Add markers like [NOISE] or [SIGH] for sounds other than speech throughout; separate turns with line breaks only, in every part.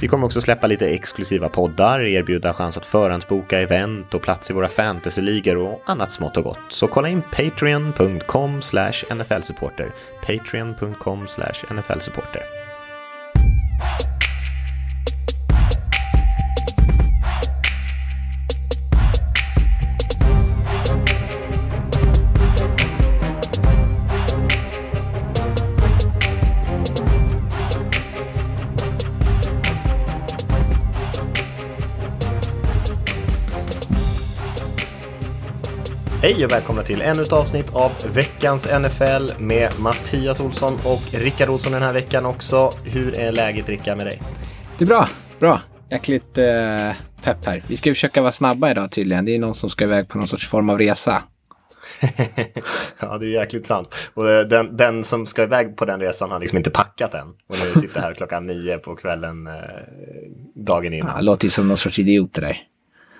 Vi kommer också släppa lite exklusiva poddar, erbjuda chans att förhandsboka event och plats i våra fantasyligor och annat smått och gott. Så kolla in patreon.com nflsupporter. Patreon.com nflsupporter. Hej och välkomna till ännu ett avsnitt av veckans NFL med Mattias Olsson och Rickard Olsson den här veckan också. Hur är läget Rickard med dig?
Det är bra, bra. Jäkligt eh, pepp här. Vi ska försöka vara snabba idag tydligen. Det är någon som ska iväg på någon sorts form av resa. [LAUGHS]
ja, det är jäkligt sant. Och eh, den, den, som ska iväg på den resan har liksom inte packat än. Och nu sitter här klockan nio på kvällen eh, dagen innan.
Ja, låter ju som någon sorts idiot det där.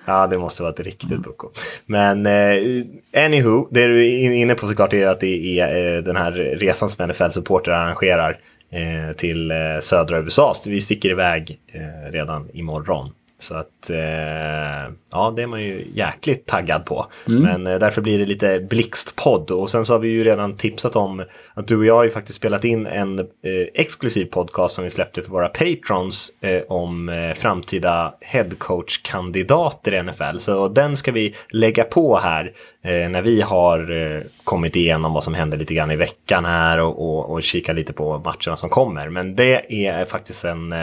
Ja, det måste vara ett riktigt mm. pucko. Men eh, anywho, det du är inne på såklart är att det är eh, den här resan som NFL Supporter arrangerar eh, till eh, södra USA. Så vi sticker iväg eh, redan imorgon. Så att eh, ja, det är man ju jäkligt taggad på. Mm. Men eh, därför blir det lite blixtpodd. Och sen så har vi ju redan tipsat om att du och jag har ju faktiskt spelat in en eh, exklusiv podcast som vi släppte för våra patrons eh, om eh, framtida headcoach-kandidater i NFL. Så den ska vi lägga på här eh, när vi har kommit igenom vad som hände lite grann i veckan här och, och, och kika lite på matcherna som kommer. Men det är faktiskt en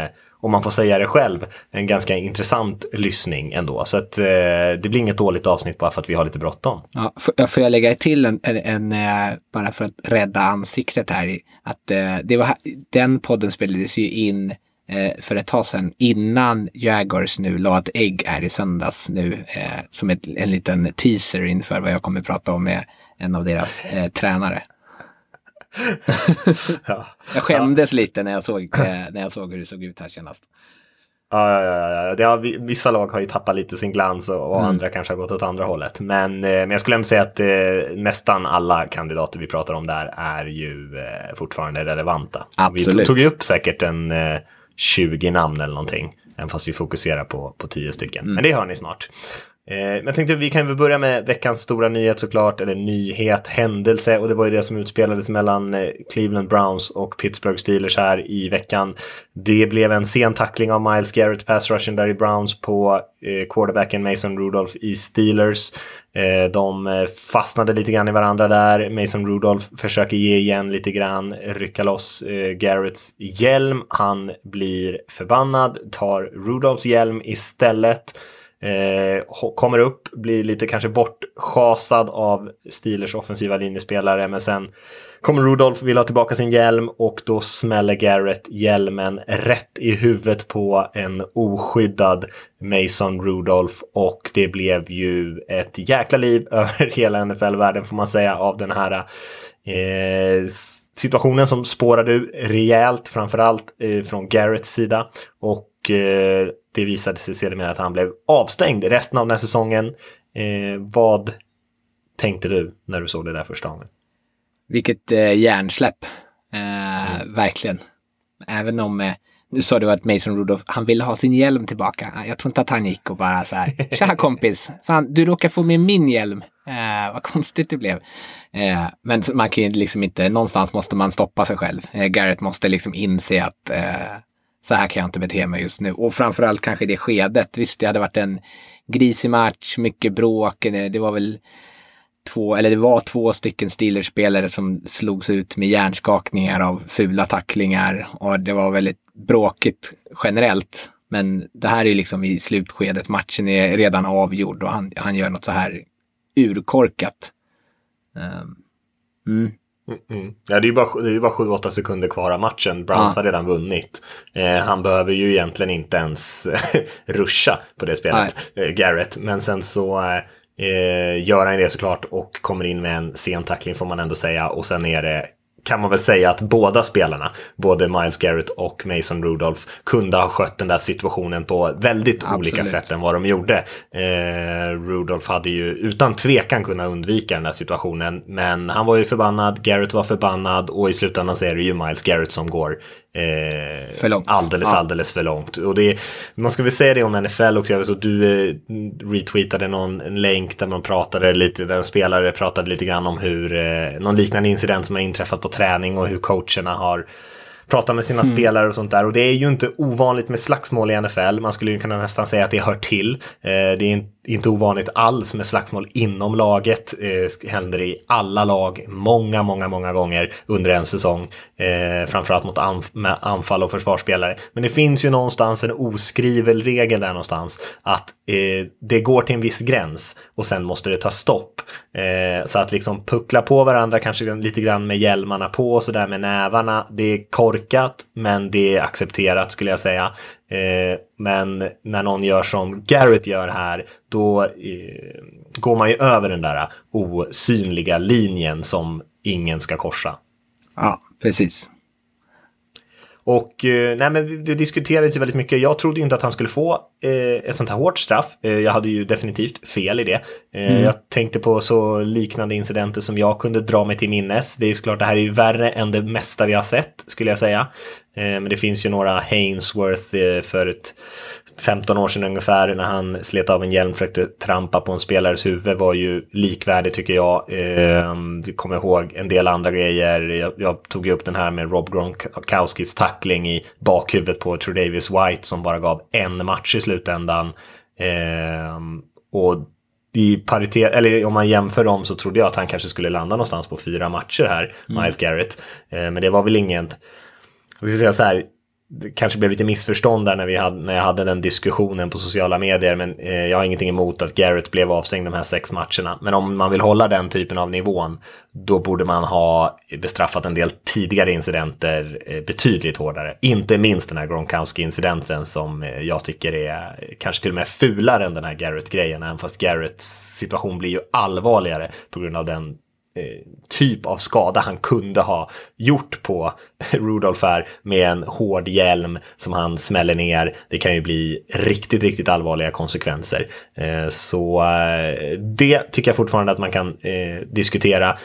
om man får säga det själv, en ganska intressant lyssning ändå. Så att eh, det blir inget dåligt avsnitt bara för att vi har lite bråttom.
Ja, får, får jag lägga till en, en, en, eh, bara för att rädda ansiktet här, att eh, det var, den podden spelades ju in eh, för ett tag sedan innan Jaguars nu la ett ägg här i söndags nu eh, som ett, en liten teaser inför vad jag kommer prata om med en av deras eh, tränare. [LAUGHS] ja. Jag skämdes ja. lite när jag, såg, eh, när jag såg hur det såg ut här senast.
Ja, ja, ja. Har, vissa lag har ju tappat lite sin glans och, och mm. andra kanske har gått åt andra hållet. Men, eh, men jag skulle ändå säga att eh, nästan alla kandidater vi pratar om där är ju eh, fortfarande relevanta.
Absolut.
Vi tog ju upp säkert en eh, 20 namn eller någonting. Även fast vi fokuserar på, på 10 stycken. Mm. Men det hör ni snart. Eh, men jag tänkte att vi kan väl börja med veckans stora nyhet såklart, eller nyhet, händelse. Och det var ju det som utspelades mellan eh, Cleveland Browns och Pittsburgh Steelers här i veckan. Det blev en sen tackling av Miles Garrett, pass rushen där i Browns på eh, quarterbacken Mason Rudolph i Steelers. Eh, de eh, fastnade lite grann i varandra där. Mason Rudolph försöker ge igen lite grann, rycka loss Garretts hjälm. Han blir förbannad, tar Rudolphs hjälm istället. Eh, kommer upp, blir lite kanske bortschasad av Steelers offensiva linjespelare, men sen kommer Rudolf, vill ha tillbaka sin hjälm och då smäller Garrett hjälmen rätt i huvudet på en oskyddad Mason Rudolph och det blev ju ett jäkla liv [LAUGHS] över hela NFL-världen får man säga av den här eh, situationen som spårade ur rejält, framförallt eh, från Garretts sida. Och eh, det visade sig sedermera att han blev avstängd resten av den här säsongen. Eh, vad tänkte du när du såg det där första gången?
Vilket eh, hjärnsläpp. Eh, mm. Verkligen. Även om, nu sa du att Mason Rudolph, han ville ha sin hjälm tillbaka. Jag tror inte att han gick och bara så här, [LAUGHS] tja kompis, fan du råkar få med min hjälm. Eh, vad konstigt det blev. Eh, men man kan ju liksom inte, någonstans måste man stoppa sig själv. Eh, Garrett måste liksom inse att så här kan jag inte bete mig just nu. Och framförallt kanske det skedet. Visst, det hade varit en grisig match, mycket bråk. Det var väl två, eller det var två stycken Steelers-spelare som slogs ut med hjärnskakningar av fula tacklingar. Och det var väldigt bråkigt generellt. Men det här är liksom i slutskedet, matchen är redan avgjord och han, han gör något så här urkorkat. Um,
mm. Mm. Ja, det är ju bara, det är bara 7-8 sekunder kvar av matchen. Browns ja. har redan vunnit. Eh, han behöver ju egentligen inte ens [LAUGHS] ruscha på det spelet, eh, Garrett. Men sen så eh, gör han det såklart och kommer in med en sen tackling får man ändå säga. Och sen är det kan man väl säga att båda spelarna, både Miles Garrett och Mason Rudolph, kunde ha skött den där situationen på väldigt Absolut. olika sätt än vad de gjorde. Eh, Rudolph hade ju utan tvekan kunnat undvika den där situationen, men han var ju förbannad, Garrett var förbannad och i slutändan så är det ju Miles Garrett som går
Eh, för långt.
Alldeles, ja. alldeles för långt. Och det, man ska väl säga det om NFL också. Att du eh, retweetade någon länk där man pratade lite, där en spelare pratade lite grann om hur, eh, någon liknande incident som har inträffat på träning och hur coacherna har pratat med sina mm. spelare och sånt där. Och det är ju inte ovanligt med slagsmål i NFL. Man skulle ju kunna nästan säga att det hör till. Eh, det är inte inte ovanligt alls med slagsmål inom laget. Eh, händer i alla lag många, många, många gånger under en säsong. Eh, framförallt mot anf anfall och försvarsspelare. Men det finns ju någonstans en oskriven regel där någonstans att eh, det går till en viss gräns och sen måste det ta stopp. Eh, så att liksom puckla på varandra, kanske lite grann med hjälmarna på och sådär med nävarna. Det är korkat, men det är accepterat skulle jag säga. Eh, men när någon gör som Garrett gör här, då eh, går man ju över den där osynliga linjen som ingen ska korsa.
Ja, precis.
Och eh, nej, men det diskuterades ju väldigt mycket. Jag trodde inte att han skulle få eh, ett sånt här hårt straff. Eh, jag hade ju definitivt fel i det. Eh, mm. Jag tänkte på så liknande incidenter som jag kunde dra mig till minnes. Det är ju såklart, det här är ju värre än det mesta vi har sett, skulle jag säga. Eh, men det finns ju några Hainsworth eh, för ett 15 år sedan ungefär när han slet av en hjälm och försökte trampa på en spelares huvud var ju likvärdig tycker jag. Eh, vi kommer ihåg en del andra grejer. Jag, jag tog ju upp den här med Rob Gronkowskis tackling i bakhuvudet på Tredavis White som bara gav en match i slutändan. Eh, och i paritet, eller om man jämför dem så trodde jag att han kanske skulle landa någonstans på fyra matcher här, mm. Miles Garrett. Eh, men det var väl inget, jag ska säga så här, det kanske blev lite missförstånd där när, vi hade, när jag hade den diskussionen på sociala medier. Men eh, jag har ingenting emot att Garrett blev avstängd de här sex matcherna. Men om man vill hålla den typen av nivån, då borde man ha bestraffat en del tidigare incidenter eh, betydligt hårdare. Inte minst den här Gronkowski-incidenten som eh, jag tycker är eh, kanske till och med fulare än den här Garrett-grejen. Även fast Garretts situation blir ju allvarligare på grund av den Eh, typ av skada han kunde ha gjort på [LAUGHS] Rudolf här med en hård hjälm som han smäller ner. Det kan ju bli riktigt, riktigt allvarliga konsekvenser. Eh, så eh, det tycker jag fortfarande att man kan diskutera.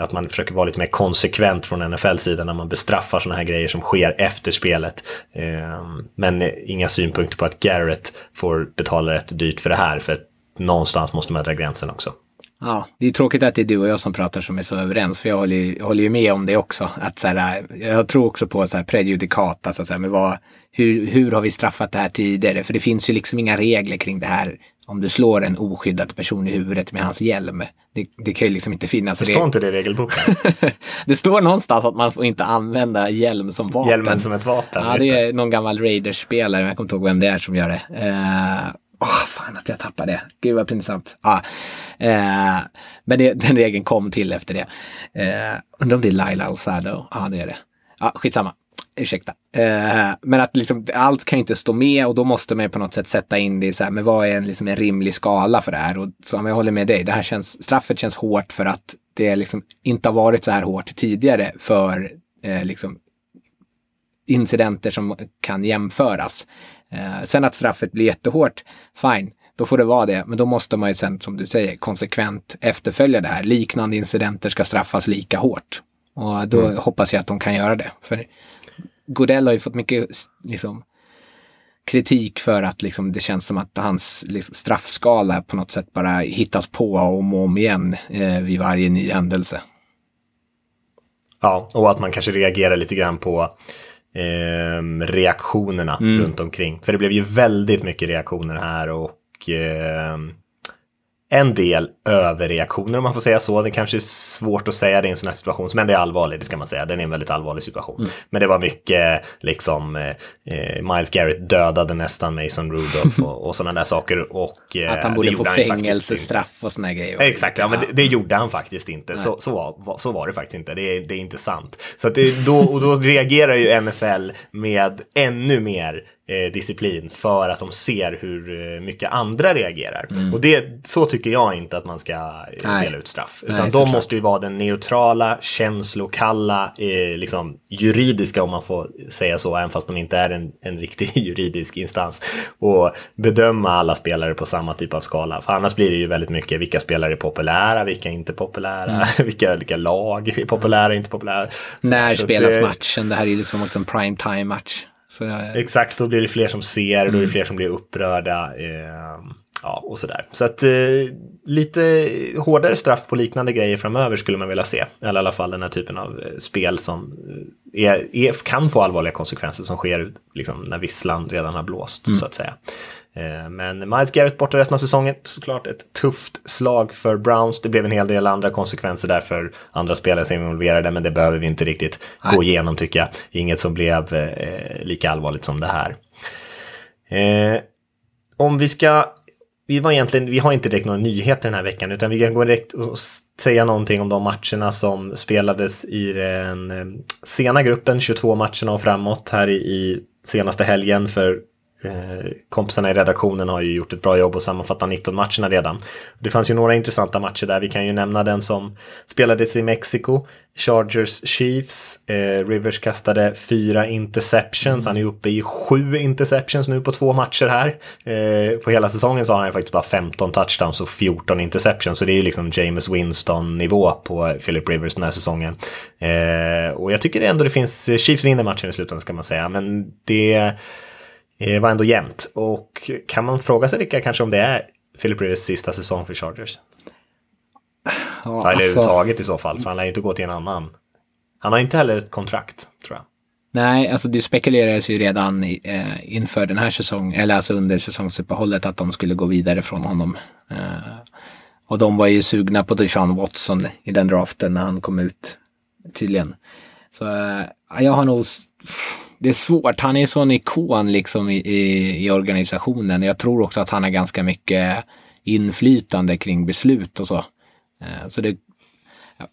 Att man försöker vara lite mer konsekvent från NFL-sidan när man bestraffar sådana här grejer som sker efter spelet. Men inga synpunkter på att Garrett får betala rätt dyrt för det här. För att någonstans måste man dra gränsen också.
Ja, det är tråkigt att det är du och jag som pratar som är så överens, för jag håller, håller ju med om det också. Att så här, jag tror också på så här prejudikat, alltså så här, men vad, hur, hur har vi straffat det här tidigare? För det finns ju liksom inga regler kring det här. Om du slår en oskyddad person i huvudet med hans hjälm. Det, det kan ju liksom inte finnas.
Det står inte det i regelboken. [LAUGHS]
det står någonstans att man får inte använda hjälm som vapen.
Hjälmen som ett vapen.
Ja, det är någon gammal Raiders-spelare, jag kommer inte ihåg vem det är som gör det. Uh, Åh, oh, fan att jag tappade det. Gud vad pinsamt. Ah, eh, men det, den regeln kom till efter det. Eh, undrar om det är Laila Alzado? Ja, ah, det är det. Ja, ah, skitsamma. Ursäkta. Eh, men att liksom, allt kan ju inte stå med och då måste man ju på något sätt sätta in det i så här, men vad är en, liksom en rimlig skala för det här? Och som jag håller med dig, det här känns, straffet känns hårt för att det liksom inte har varit så här hårt tidigare för eh, liksom, incidenter som kan jämföras. Eh, sen att straffet blir jättehårt, fine, då får det vara det. Men då måste man ju sen, som du säger, konsekvent efterfölja det här. Liknande incidenter ska straffas lika hårt. Och då mm. hoppas jag att de kan göra det. För Godell har ju fått mycket liksom, kritik för att liksom, det känns som att hans liksom, straffskala på något sätt bara hittas på om och om igen eh, vid varje ny händelse.
Ja, och att man kanske reagerar lite grann på eh, reaktionerna mm. runt omkring. För det blev ju väldigt mycket reaktioner här och eh, en del överreaktioner om man får säga så. Det kanske är svårt att säga det i en sån här situation, men det är allvarligt, det ska man säga. Den är en väldigt allvarlig situation. Mm. Men det var mycket, liksom, eh, eh Miles Garrett dödade nästan Mason Rudolph och, och sådana där saker. Och,
eh, [LAUGHS] Att han borde få fängelsestraff och sådana grejer.
Exakt, ja, men det, det, gjorde han faktiskt inte. Så, så, var, så var det faktiskt inte. Det är, det är inte sant. Så att det, då, och då reagerar ju NFL med ännu mer eh, disciplin för att de ser hur eh, mycket andra reagerar. Mm. Och det, så tycker jag inte att man ska eh, Nej. dela ut straff. Utan Nej, de måste ju vara den neutrala, känslokalla, eh, liksom juridiska om man får säga så, även fast de inte är en, en riktig [LAUGHS] juridisk instans. Och bedöma alla spelare på samma typ av skala. För annars blir det ju väldigt mycket vilka spelare är populära, vilka är inte populära, mm. [LAUGHS] vilka, vilka lag är populära, inte populära.
När så spelas att, matchen? Det här är ju liksom också en prime time match.
Jag... Exakt, då blir det fler som ser, mm. då är det mm. fler som blir upprörda. Eh, ja, och sådär. Så att eh, lite hårdare straff på liknande grejer framöver skulle man vilja se. Eller i alla fall den här typen av eh, spel som eh, är, är, kan få allvarliga konsekvenser som sker liksom, när visslan redan har blåst, mm. så att säga. Eh, men Miles Garrett borta resten av säsongen, såklart ett tufft slag för Browns. Det blev en hel del andra konsekvenser där för andra spelare som är involverade, men det behöver vi inte riktigt Nej. gå igenom tycker jag. Inget som blev eh, lika allvarligt som det här. Eh, om vi ska, vi, var egentligen, vi har inte direkt några nyheter den här veckan, utan vi kan gå direkt och säga någonting om de matcherna som spelades i den eh, sena gruppen, 22 matcherna och framåt här i, i senaste helgen för Eh, kompisarna i redaktionen har ju gjort ett bra jobb och sammanfattat 19 matcherna redan. Det fanns ju några intressanta matcher där. Vi kan ju nämna den som spelades i Mexiko. Chargers Chiefs. Eh, Rivers kastade fyra interceptions. Han är uppe i sju interceptions nu på två matcher här. Eh, på hela säsongen så har han faktiskt bara 15 touchdowns och 14 interceptions. Så det är ju liksom James Winston-nivå på Philip Rivers den här säsongen. Eh, och jag tycker ändå det finns, Chiefs vinner matchen i slutändan ska man säga. Men det det var ändå jämnt. Och kan man fråga sig Rickard kanske om det är Philip Rivers sista säsong för Chargers? Ja, Eller alltså... överhuvudtaget i så fall, för han lär ju inte gå till en annan. Han har inte heller ett kontrakt, tror jag.
Nej, alltså det spekulerades ju redan eh, inför den här säsongen, eller alltså under säsongsuppehållet, att de skulle gå vidare från honom. Eh, och de var ju sugna på Deshaun Watson i den draften när han kom ut, tydligen. Så eh, jag har nog det är svårt. Han är sån ikon liksom i, i, i, organisationen. Jag tror också att han har ganska mycket inflytande kring beslut och så. Eh, så det,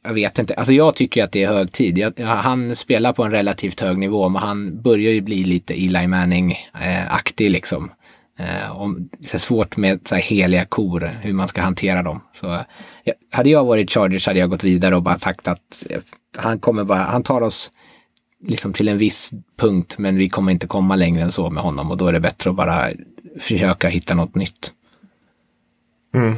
jag vet inte. Alltså jag tycker att det är hög tid. Jag, han spelar på en relativt hög nivå, men han börjar ju bli lite Eli Manning-aktig liksom. Eh, om, det är svårt med så här heliga kor, hur man ska hantera dem. Så, eh, hade jag varit Chargers hade jag gått vidare och bara sagt att han kommer bara, han tar oss liksom till en viss punkt, men vi kommer inte komma längre än så med honom och då är det bättre att bara försöka hitta något nytt.
Mm.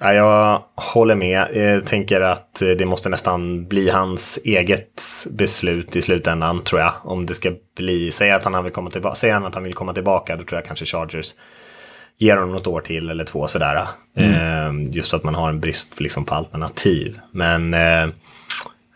Ja, jag håller med. Jag tänker att det måste nästan bli hans eget beslut i slutändan tror jag. Om det ska bli, säg att han vill komma tillbaka, säger han att han vill komma tillbaka, då tror jag kanske Chargers ger honom något år till eller två sådär. Mm. Eh, just att man har en brist liksom, på alternativ. Men eh,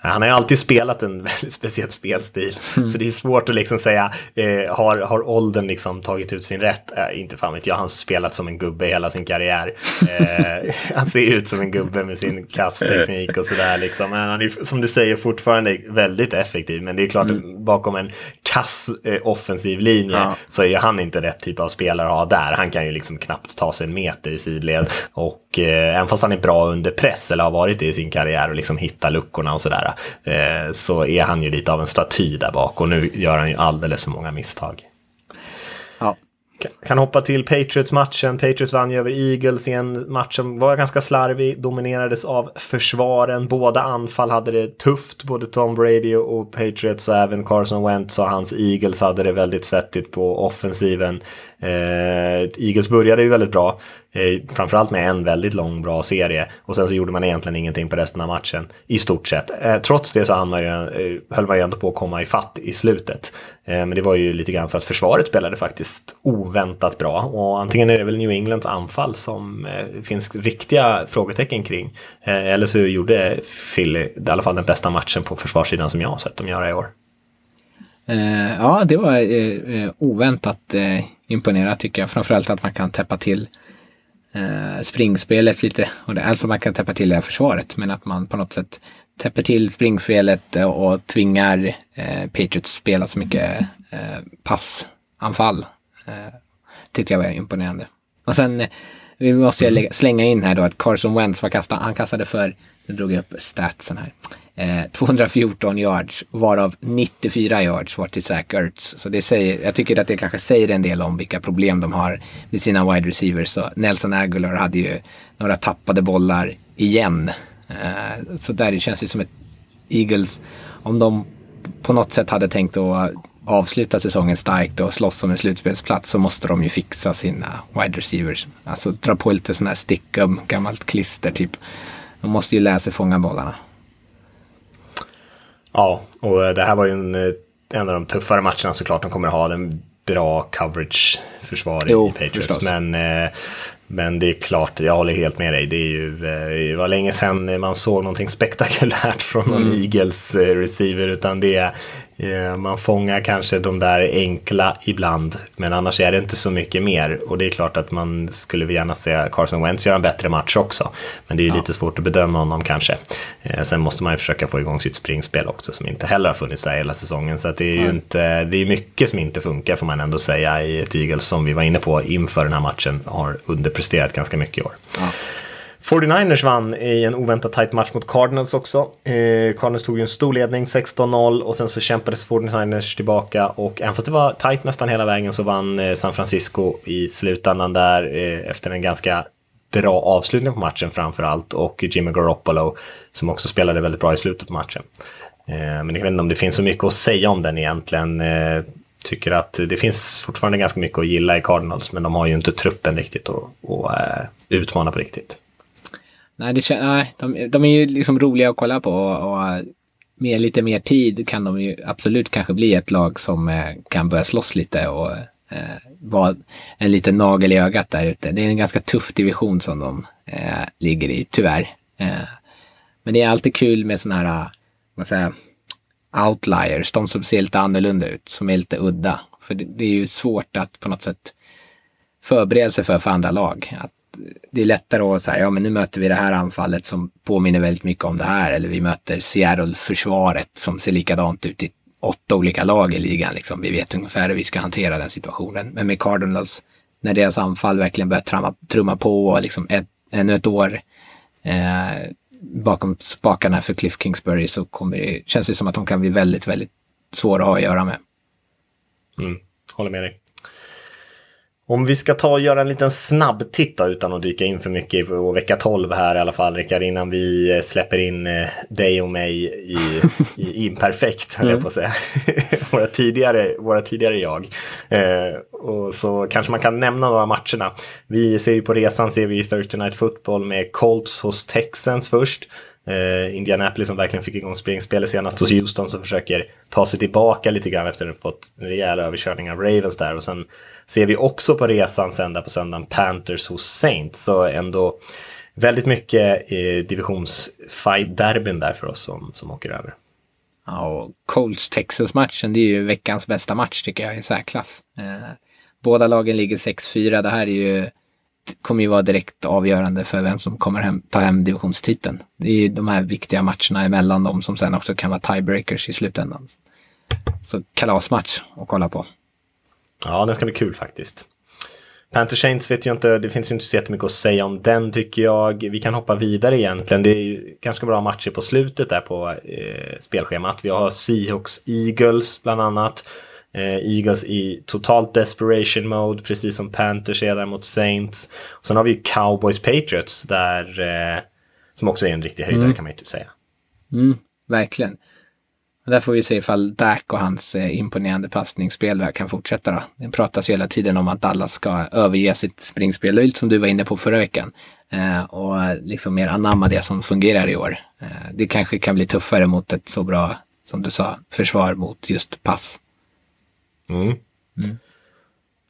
han har ju alltid spelat en [LAUGHS] väldigt speciell spelstil. Mm. Så det är svårt att liksom säga, eh, har, har åldern liksom tagit ut sin rätt? Eh, inte fan vet jag, han har spelat som en gubbe hela sin karriär. Eh, [LAUGHS] han ser ut som en gubbe med sin kastteknik och sådär. Liksom. Han är, som du säger, fortfarande väldigt effektiv. Men det är klart, mm. bakom en kass eh, offensiv linje ja. så är han inte rätt typ av spelare att ha där. Han kan ju liksom knappt ta sig en meter i sidled. Och eh, även fast han är bra under press, eller har varit det i sin karriär, och liksom hitta luckorna och sådär eh, så är han ju lite av en staty där bak och nu gör han ju alldeles för många misstag. Ja. Kan hoppa till Patriots-matchen. Patriots vann ju över Eagles i en match som var ganska slarvig, dominerades av försvaren. Båda anfall hade det tufft, både Tom Brady och Patriots och även Carson Wentz och hans Eagles hade det väldigt svettigt på offensiven. Eh, Eagles började ju väldigt bra, eh, framförallt med en väldigt lång bra serie och sen så gjorde man egentligen ingenting på resten av matchen i stort sett. Eh, trots det så man ju, eh, höll man ju ändå på att komma i fatt i slutet. Eh, men det var ju lite grann för att försvaret spelade faktiskt oväntat bra och antingen är det väl New Englands anfall som eh, finns riktiga frågetecken kring eh, eller så gjorde Philly i alla fall den bästa matchen på försvarssidan som jag har sett dem göra i år.
Eh, ja, det var eh, oväntat imponerat tycker jag. Framförallt att man kan täppa till eh, springspelet lite. Och det, alltså man kan täppa till det här försvaret, men att man på något sätt täpper till springspelet och, och tvingar eh, Patriots spela så mycket eh, passanfall. Eh, tyckte jag var imponerande. Och sen eh, vi måste jag lägga, slänga in här då att Carson Wentz var kastad, han kastade för, nu drog jag upp statsen här, eh, 214 yards, varav 94 yards var till Zach Ertz. Så det säger, jag tycker att det kanske säger en del om vilka problem de har med sina wide receivers. Så Nelson Aguilar hade ju några tappade bollar igen. Eh, så där det känns ju som ett Eagles, om de på något sätt hade tänkt att avsluta säsongen starkt och slåss om en slutspelsplats så måste de ju fixa sina wide receivers. Alltså dra på lite sådana här stickum, gammalt klister typ. De måste ju lära sig fånga bollarna.
Ja, och det här var ju en, en av de tuffare matcherna såklart. De kommer ha en bra coverage-försvar i Patriots. Förstås. Men, eh, men det är klart, jag håller helt med dig. Det, är ju, eh, det var länge sedan man såg någonting spektakulärt från någon mm. Eagles eh, receiver. Utan det är Eh, man fångar kanske de där enkla ibland, men annars är det inte så mycket mer. Och det är klart att man skulle gärna se Carson Wentz göra en bättre match också. Men det är ja. lite svårt att bedöma honom kanske. Eh, sen måste man ju försöka få igång sitt springspel också, som inte heller har funnits där hela säsongen. Så det är ju inte, det är mycket som inte funkar får man ändå säga i ett Eagles som vi var inne på inför den här matchen har underpresterat ganska mycket i år. Ja. 49ers vann i en oväntat tight match mot Cardinals också. Eh, Cardinals tog ju en stor ledning, 16-0, och sen så kämpades 49ers tillbaka och även fast det var tight nästan hela vägen så vann eh, San Francisco i slutändan där eh, efter en ganska bra avslutning på matchen framför allt och Jimmy Garoppolo som också spelade väldigt bra i slutet på matchen. Eh, men jag vet inte om det finns så mycket att säga om den egentligen. Eh, tycker att det finns fortfarande ganska mycket att gilla i Cardinals men de har ju inte truppen riktigt att, att eh, utmana på riktigt.
Nej, det, nej de, de är ju liksom roliga att kolla på och, och med lite mer tid kan de ju absolut kanske bli ett lag som eh, kan börja slåss lite och eh, vara en liten nagel i ögat där ute. Det är en ganska tuff division som de eh, ligger i, tyvärr. Eh, men det är alltid kul med sådana här, vad säger outliers, de som ser lite annorlunda ut, som är lite udda. För det, det är ju svårt att på något sätt förbereda sig för, för andra lag. Att det är lättare att säga, ja men nu möter vi det här anfallet som påminner väldigt mycket om det här. Eller vi möter Seattle-försvaret som ser likadant ut i åtta olika lag i ligan. Liksom. Vi vet ungefär hur vi ska hantera den situationen. Men med Cardinals, när deras anfall verkligen börjar trumma, trumma på och liksom ett, ännu ett år eh, bakom spakarna för Cliff Kingsbury så kommer det, känns det som att de kan bli väldigt, väldigt svåra att ha att göra med.
Mm, håller med dig. Om vi ska ta och göra en liten snabb titt utan att dyka in för mycket på vecka 12 här i alla fall Rickard innan vi släpper in eh, dig och mig i, [LAUGHS] i imperfekt höll mm. jag på att säga. [LAUGHS] våra, tidigare, våra tidigare jag. Eh, och så kanske man kan nämna några matcherna. Vi ser ju på resan ser vi Thursday Night Football med Colts hos Texans först. Eh, Indianapolis som verkligen fick igång springspelet senast hos Houston som försöker ta sig tillbaka lite grann efter att ha fått en rejäl överkörning av Ravens där. Och sen ser vi också på resan sen där på söndagen Panthers hos Saints. Så ändå väldigt mycket eh, divisionsfight-derbyn där för oss som, som åker över.
Ja, och Colts-Texas-matchen, det är ju veckans bästa match tycker jag i särklass. Eh, båda lagen ligger 6-4. Det här är ju kommer ju vara direkt avgörande för vem som kommer hem, ta hem divisionstiteln. Det är ju de här viktiga matcherna emellan dem som sen också kan vara tiebreakers i slutändan. Så kalasmatch att kolla på.
Ja, den ska bli kul faktiskt. Panther Saints vet jag inte, det finns inte så jättemycket att säga om den tycker jag. Vi kan hoppa vidare egentligen. Det är ju ganska bra matcher på slutet där på eh, spelschemat. Vi har Seahawks Eagles bland annat. Eh, Eagles i totalt desperation mode, precis som Panthers är där mot Saints. Och sen har vi ju Cowboys Patriots där, eh, som också är en riktig höjdare mm. kan man ju inte säga.
Mm, verkligen. Där får vi se ifall Dak och hans eh, imponerande passningsspel kan fortsätta. Då. Det pratas ju hela tiden om att Dallas ska överge sitt springspel, som du var inne på förra veckan. Eh, och liksom mer anamma det som fungerar i år. Eh, det kanske kan bli tuffare mot ett så bra, som du sa, försvar mot just pass.
Mm. Mm.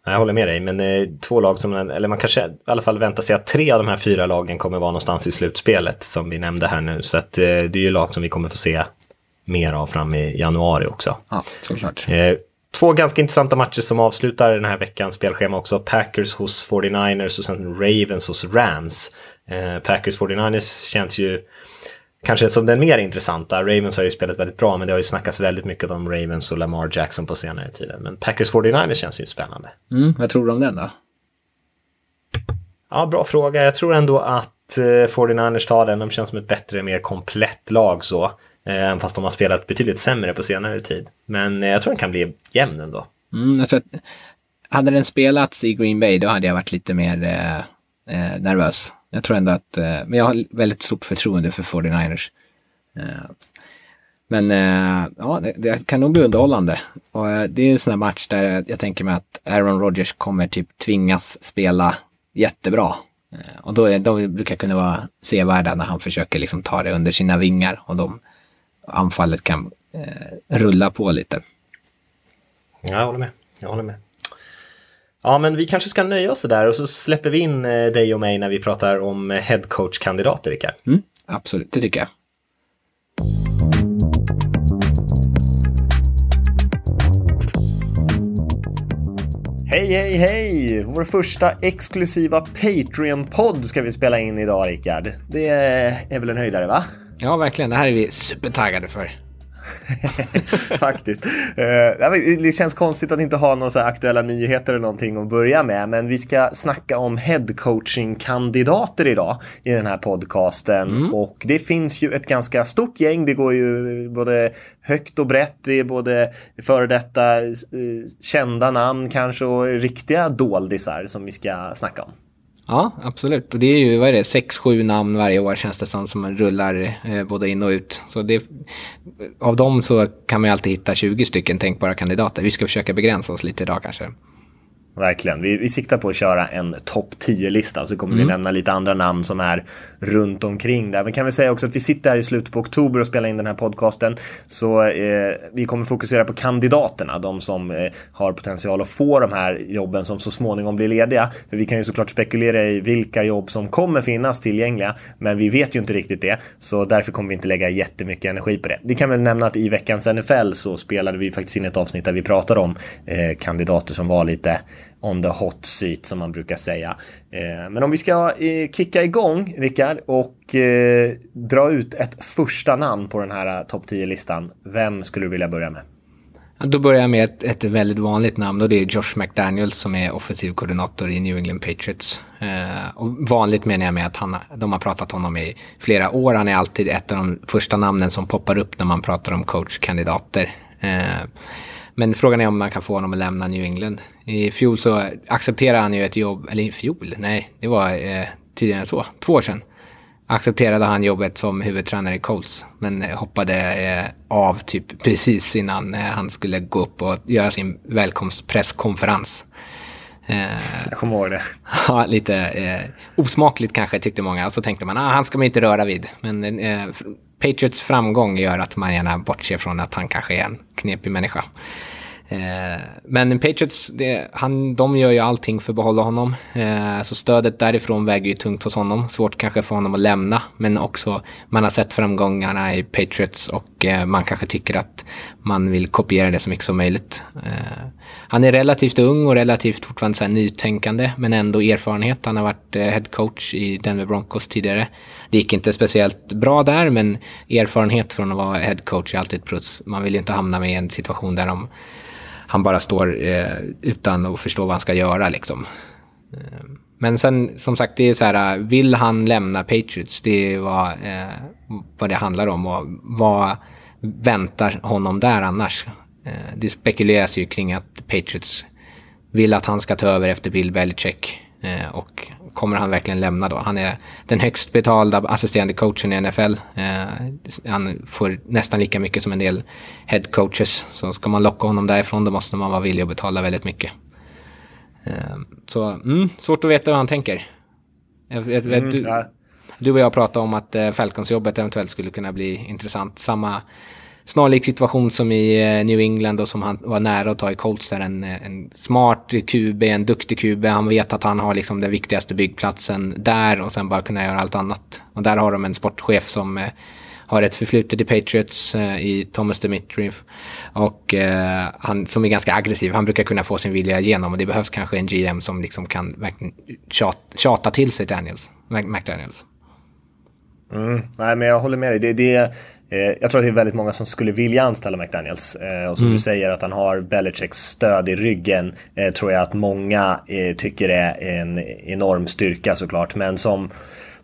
Jag håller med dig, men eh, två lag som, eller man kanske i alla fall väntar sig att tre av de här fyra lagen kommer vara någonstans i slutspelet som vi nämnde här nu. Så att, eh, det är ju lag som vi kommer få se mer av fram i januari också.
Ja, såklart.
Eh, två ganska intressanta matcher som avslutar den här veckans spelschema också. Packers hos 49ers och sen Ravens hos Rams. Eh, Packers 49ers känns ju kanske som den mer intressanta. Ravens har ju spelat väldigt bra, men det har ju snackats väldigt mycket om Ravens och Lamar Jackson på senare tiden. Men Packers 49ers känns ju spännande.
Mm, vad tror du om den då?
Ja, bra fråga. Jag tror ändå att eh, 49ers tar den. De känns som ett bättre, mer komplett lag så. Eh, även fast de har spelat betydligt sämre på senare tid. Men eh, jag tror den kan bli jämn ändå.
Mm, jag tror att, hade den spelats i Green Bay då hade jag varit lite mer eh, eh nervös. Jag tror ändå att, eh, men jag har väldigt stort förtroende för 49ers. Eh, men eh, ja, det, det, kan nog bli underhållande. Och det är en sån här match där jag tänker mig att Aaron Rodgers kommer typ tvingas spela jättebra. Och då, är, då brukar kunna vara sevärda när han försöker liksom ta det under sina vingar och de anfallet kan eh, rulla på lite.
Jag håller med. Jag håller med. Ja, men vi kanske ska nöja oss där och så släpper vi in eh, dig och mig när vi pratar om eh, headcoach-kandidater, Rickard.
Mm, absolut, det tycker jag.
Hej, hej, hej! Vår första exklusiva Patreon-podd ska vi spela in idag, Rickard. Det är väl en höjdare, va?
Ja, verkligen. Det här är vi supertaggade för. [LAUGHS]
Faktiskt. Uh, det känns konstigt att inte ha några aktuella nyheter eller någonting att börja med, men vi ska snacka om headcoaching-kandidater idag i den här podcasten. Mm. Och det finns ju ett ganska stort gäng. Det går ju både högt och brett. Det är både före detta uh, kända namn kanske och riktiga doldisar som vi ska snacka om.
Ja, absolut. Och det är ju, vad är det, sex, sju namn varje år känns det som, som rullar eh, både in och ut. Så det, av dem så kan man ju alltid hitta 20 stycken tänkbara kandidater. Vi ska försöka begränsa oss lite idag kanske.
Verkligen. Vi, vi siktar på att köra en topp 10-lista så kommer mm. vi nämna lite andra namn som är runt omkring där. Men kan vi säga också att vi sitter här i slutet på oktober och spelar in den här podcasten. Så eh, vi kommer fokusera på kandidaterna, de som eh, har potential att få de här jobben som så småningom blir lediga. För vi kan ju såklart spekulera i vilka jobb som kommer finnas tillgängliga, men vi vet ju inte riktigt det. Så därför kommer vi inte lägga jättemycket energi på det. Vi kan väl nämna att i veckans NFL så spelade vi faktiskt in ett avsnitt där vi pratade om eh, kandidater som var lite on the hot seat som man brukar säga. Eh, men om vi ska eh, kicka igång, Rickard, och eh, dra ut ett första namn på den här topp 10-listan. Vem skulle du vilja börja med?
Då börjar jag med ett, ett, väldigt vanligt namn och det är Josh McDaniels som är offensiv koordinator i New England Patriots. Eh, och vanligt menar jag med att han, de har pratat om honom i flera år. Han är alltid ett av de första namnen som poppar upp när man pratar om coachkandidater. Eh, men frågan är om man kan få honom att lämna New England. I fjol så accepterade han ju ett jobb, eller i fjol, nej, det var eh, tidigare än så, två år sedan. Accepterade han jobbet som huvudtränare i Colts, men hoppade eh, av typ precis innan eh, han skulle gå upp och göra sin välkomstpresskonferens.
Eh, jag kommer ihåg det. [LAUGHS]
Ja, lite eh, osmakligt kanske tyckte många. Och så tänkte man, ah, han ska man inte röra vid. Men eh, Patriots framgång gör att man gärna bortser från att han kanske är en knepig människa. Eh, men Patriots, det, han, de gör ju allting för att behålla honom. Eh, så stödet därifrån väger ju tungt hos honom. Svårt kanske för honom att lämna, men också man har sett framgångarna i Patriots och eh, man kanske tycker att man vill kopiera det så mycket som möjligt. Han är relativt ung och relativt fortfarande så här nytänkande, men ändå erfarenhet. Han har varit head coach i Denver Broncos tidigare. Det gick inte speciellt bra där, men erfarenhet från att vara head coach är alltid ett plus. Man vill ju inte hamna med i en situation där de han bara står eh, utan att förstå vad han ska göra liksom. Eh, men sen som sagt, det är så här, vill han lämna Patriots? Det är vad, eh, vad det handlar om och vad väntar honom där annars? Eh, det spekuleras ju kring att Patriots vill att han ska ta över efter Bill Belichick eh, och kommer han verkligen lämna då? Han är den högst betalda assisterande coachen i NFL. Eh, han får nästan lika mycket som en del head coaches. Så ska man locka honom därifrån då måste man vara villig att betala väldigt mycket. Eh, så mm, svårt att veta hur han tänker. Mm, du, du och jag pratade om att eh, Falcons-jobbet eventuellt skulle kunna bli intressant. Samma snarlik situation som i eh, New England och som han var nära att ta i Colts. Där en, eh, en smart QB, en duktig QB. Han vet att han har liksom den viktigaste byggplatsen där och sen bara kunna göra allt annat. Och där har de en sportchef som eh, har ett förflutet i Patriots eh, i Thomas Dimitri och eh, han som är ganska aggressiv. Han brukar kunna få sin vilja igenom och det behövs kanske en GM som liksom kan tjata, tjata till sig Daniels, McDaniels.
Mm, nej, men jag håller med dig. Det, det, eh, jag tror att det är väldigt många som skulle vilja anställa McDaniels. Eh, och som mm. du säger att han har Belichicks stöd i ryggen eh, tror jag att många eh, tycker är en enorm styrka såklart. Men som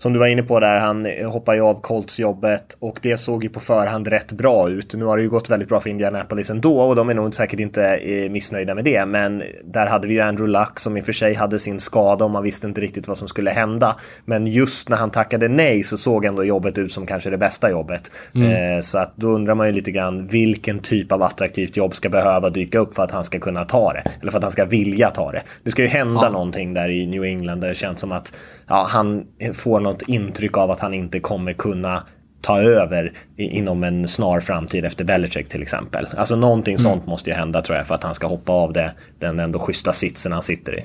som du var inne på där, han hoppar ju av Colts-jobbet och det såg ju på förhand rätt bra ut. Nu har det ju gått väldigt bra för Indianapolis ändå och de är nog säkert inte eh, missnöjda med det. Men där hade vi ju Andrew Luck som i och för sig hade sin skada och man visste inte riktigt vad som skulle hända. Men just när han tackade nej så såg ändå jobbet ut som kanske det bästa jobbet. Mm. Eh, så att då undrar man ju lite grann vilken typ av attraktivt jobb ska behöva dyka upp för att han ska kunna ta det. Eller för att han ska vilja ta det. Det ska ju hända ja. någonting där i New England där det känns som att ja, han får något intryck av att han inte kommer kunna ta över inom en snar framtid efter Belichick till exempel. Alltså någonting mm. sånt måste ju hända tror jag för att han ska hoppa av det, den ändå schyssta sitsen han sitter i.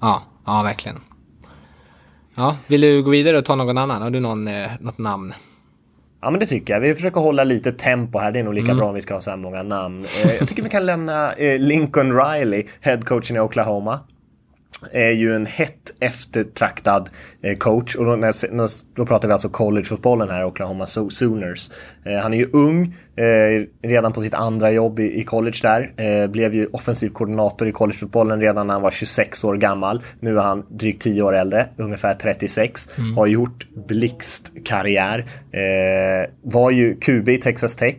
Ja, ja verkligen. Ja, vill du gå vidare och ta någon annan? Har du någon, eh, något namn?
Ja men det tycker jag. Vi försöker hålla lite tempo här. Det är nog lika mm. bra om vi ska ha så här många namn. Eh, jag tycker vi kan lämna eh, Lincoln Riley, headcoachen i Oklahoma är ju en hett eftertraktad eh, coach. Och då, när, då pratar vi alltså collegefotbollen här, Oklahoma Sooners. Eh, han är ju ung, eh, redan på sitt andra jobb i, college där. blev ju offensiv koordinator i collegefotbollen redan när han var 26 år gammal. Nu är han drygt 10 år äldre, ungefär 36. Mm. Har gjort blixtkarriär. var ju QB i Texas Tech.